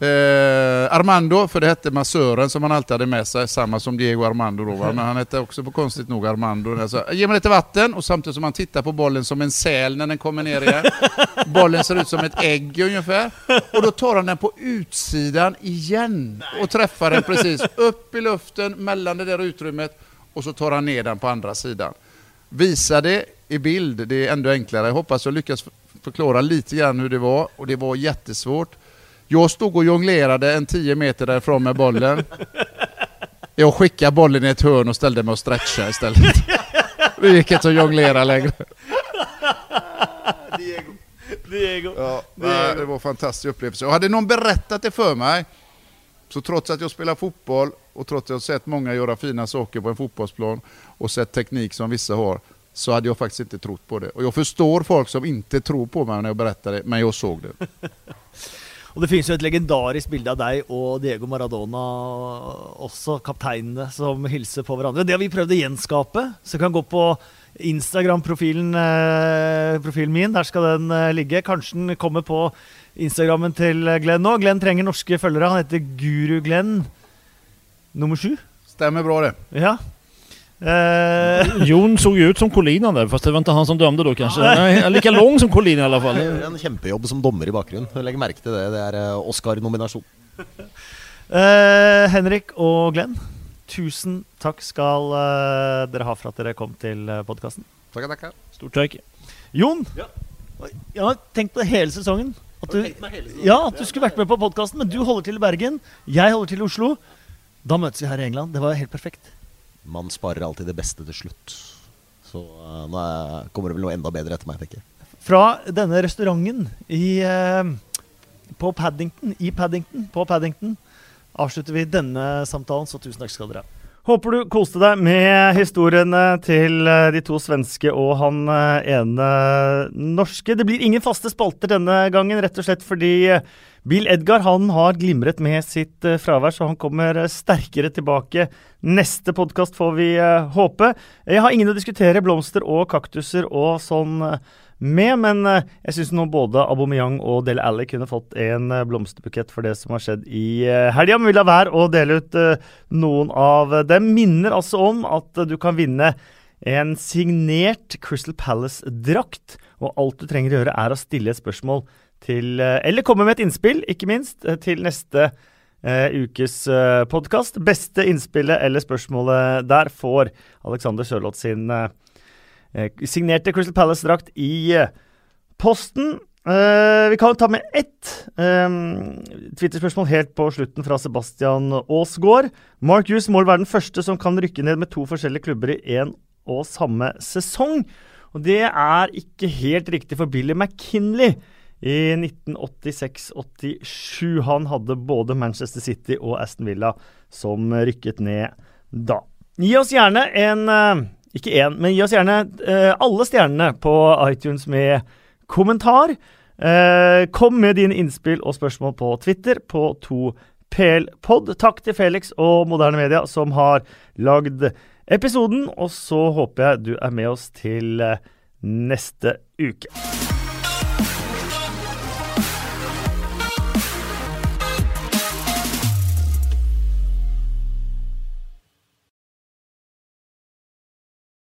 eh, Armando, för det hette massören som han alltid hade med sig, samma som Diego Armando då, va? men han hette också på konstigt nog Armando. Så, Ge mig lite vatten och samtidigt som han tittar på bollen som en säl när den kommer ner igen. Bollen ser ut som ett ägg ungefär. Och då tar han den på utsidan igen och träffar den precis upp i luften mellan det där utrymmet och så tar han ner den på andra sidan. Visa det i bild, det är ändå enklare. Jag hoppas jag lyckas förklara lite grann hur det var och det var jättesvårt. Jag stod och jonglerade en 10 meter därifrån med bollen. Jag skickade bollen i ett hörn och ställde mig och stretchade istället. Det gick inte att jonglera längre. Diego. Diego. Ja, nej, det var en fantastisk upplevelse. Och hade någon berättat det för mig, så trots att jag spelar fotboll och trots att jag sett många göra fina saker på en fotbollsplan och sett teknik som vissa har, så hade jag faktiskt inte trott på det. Och jag förstår folk som inte tror på mig när jag berättar det, men jag såg det. <laughs> Og det finnes jo et legendarisk bilde av deg og Diego Maradona, også kapteinene, som hilser på hverandre. Det har vi å gjenskape. Så kan gå på Instagram-profilen eh, profilen min. Der skal den eh, ligge. Kanskje den kommer på Instagrammen til Glenn nå. Glenn trenger norske følgere. Han heter Guru Glenn nummer sju. Stämmer bra det. Ja. Eh, Jon såg ju ut som Colina där, fast det var inte han som dömde då kanske. Nej, lika lång som Colina i alla fall. En kjempejobb som dommer i bakgrunnen. Legg merke til det. Det er eh, Oscar-nominasjon. eh, Henrik og Glenn, tusen takk skal eh, dere ha for at dere kom til podkasten. Tackar, tackar. Stort tack. Jon, Jeg har tenkt på det hele sesongen. At du, ja, at du skulle vært med på podkasten, men du holder til i Bergen. Jeg holder til i Oslo. Da møtes vi her i England. Det var helt perfekt. Man sparer alltid det beste til slutt. Så uh, nå kommer det vel noe enda bedre etter meg, tenker jeg. Fra denne restauranten i, uh, på Paddington, i Paddington, på Paddington, avslutter vi denne samtalen, så tusen takk skal dere ha. Håper du koste deg med historiene til eh, de to svenske og han eh, ene norske. Det blir ingen faste spalter denne gangen, rett og slett fordi eh, Bill Edgar han har glimret med sitt fravær, så han kommer sterkere tilbake. Neste podkast får vi håpe. Jeg har ingen å diskutere blomster og kaktuser og sånn med, men eh, jeg syns nå både Aubameyang og Del Alli kunne fått en eh, blomsterbukett for det som har skjedd i eh, helga. Men vi lar være å dele ut noen av dem. Minner altså om at du kan vinne en signert Crystal Palace-drakt. Og alt du trenger å gjøre, er å stille et spørsmål til Eller komme med et innspill, ikke minst, til neste uh, ukes uh, podkast. Beste innspillet eller spørsmålet der får Alexander Sørloth sin uh, Eh, signerte Crystal Palace-drakt i eh, posten. Uh, vi kan ta med ett um, Twitter-spørsmål helt på slutten fra Sebastian Aasgaard. Mark Hughes må være den første som kan rykke ned med to forskjellige klubber i én og samme sesong. Og det er ikke helt riktig for Billy McKinley i 1986-87. Han hadde både Manchester City og Aston Villa som rykket ned da. Gi oss gjerne en uh, ikke én, men gi oss gjerne uh, alle stjernene på iTunes med kommentar. Uh, kom med dine innspill og spørsmål på Twitter på 2PLpod. Takk til Felix og Moderne Media som har lagd episoden. Og så håper jeg du er med oss til uh, neste uke.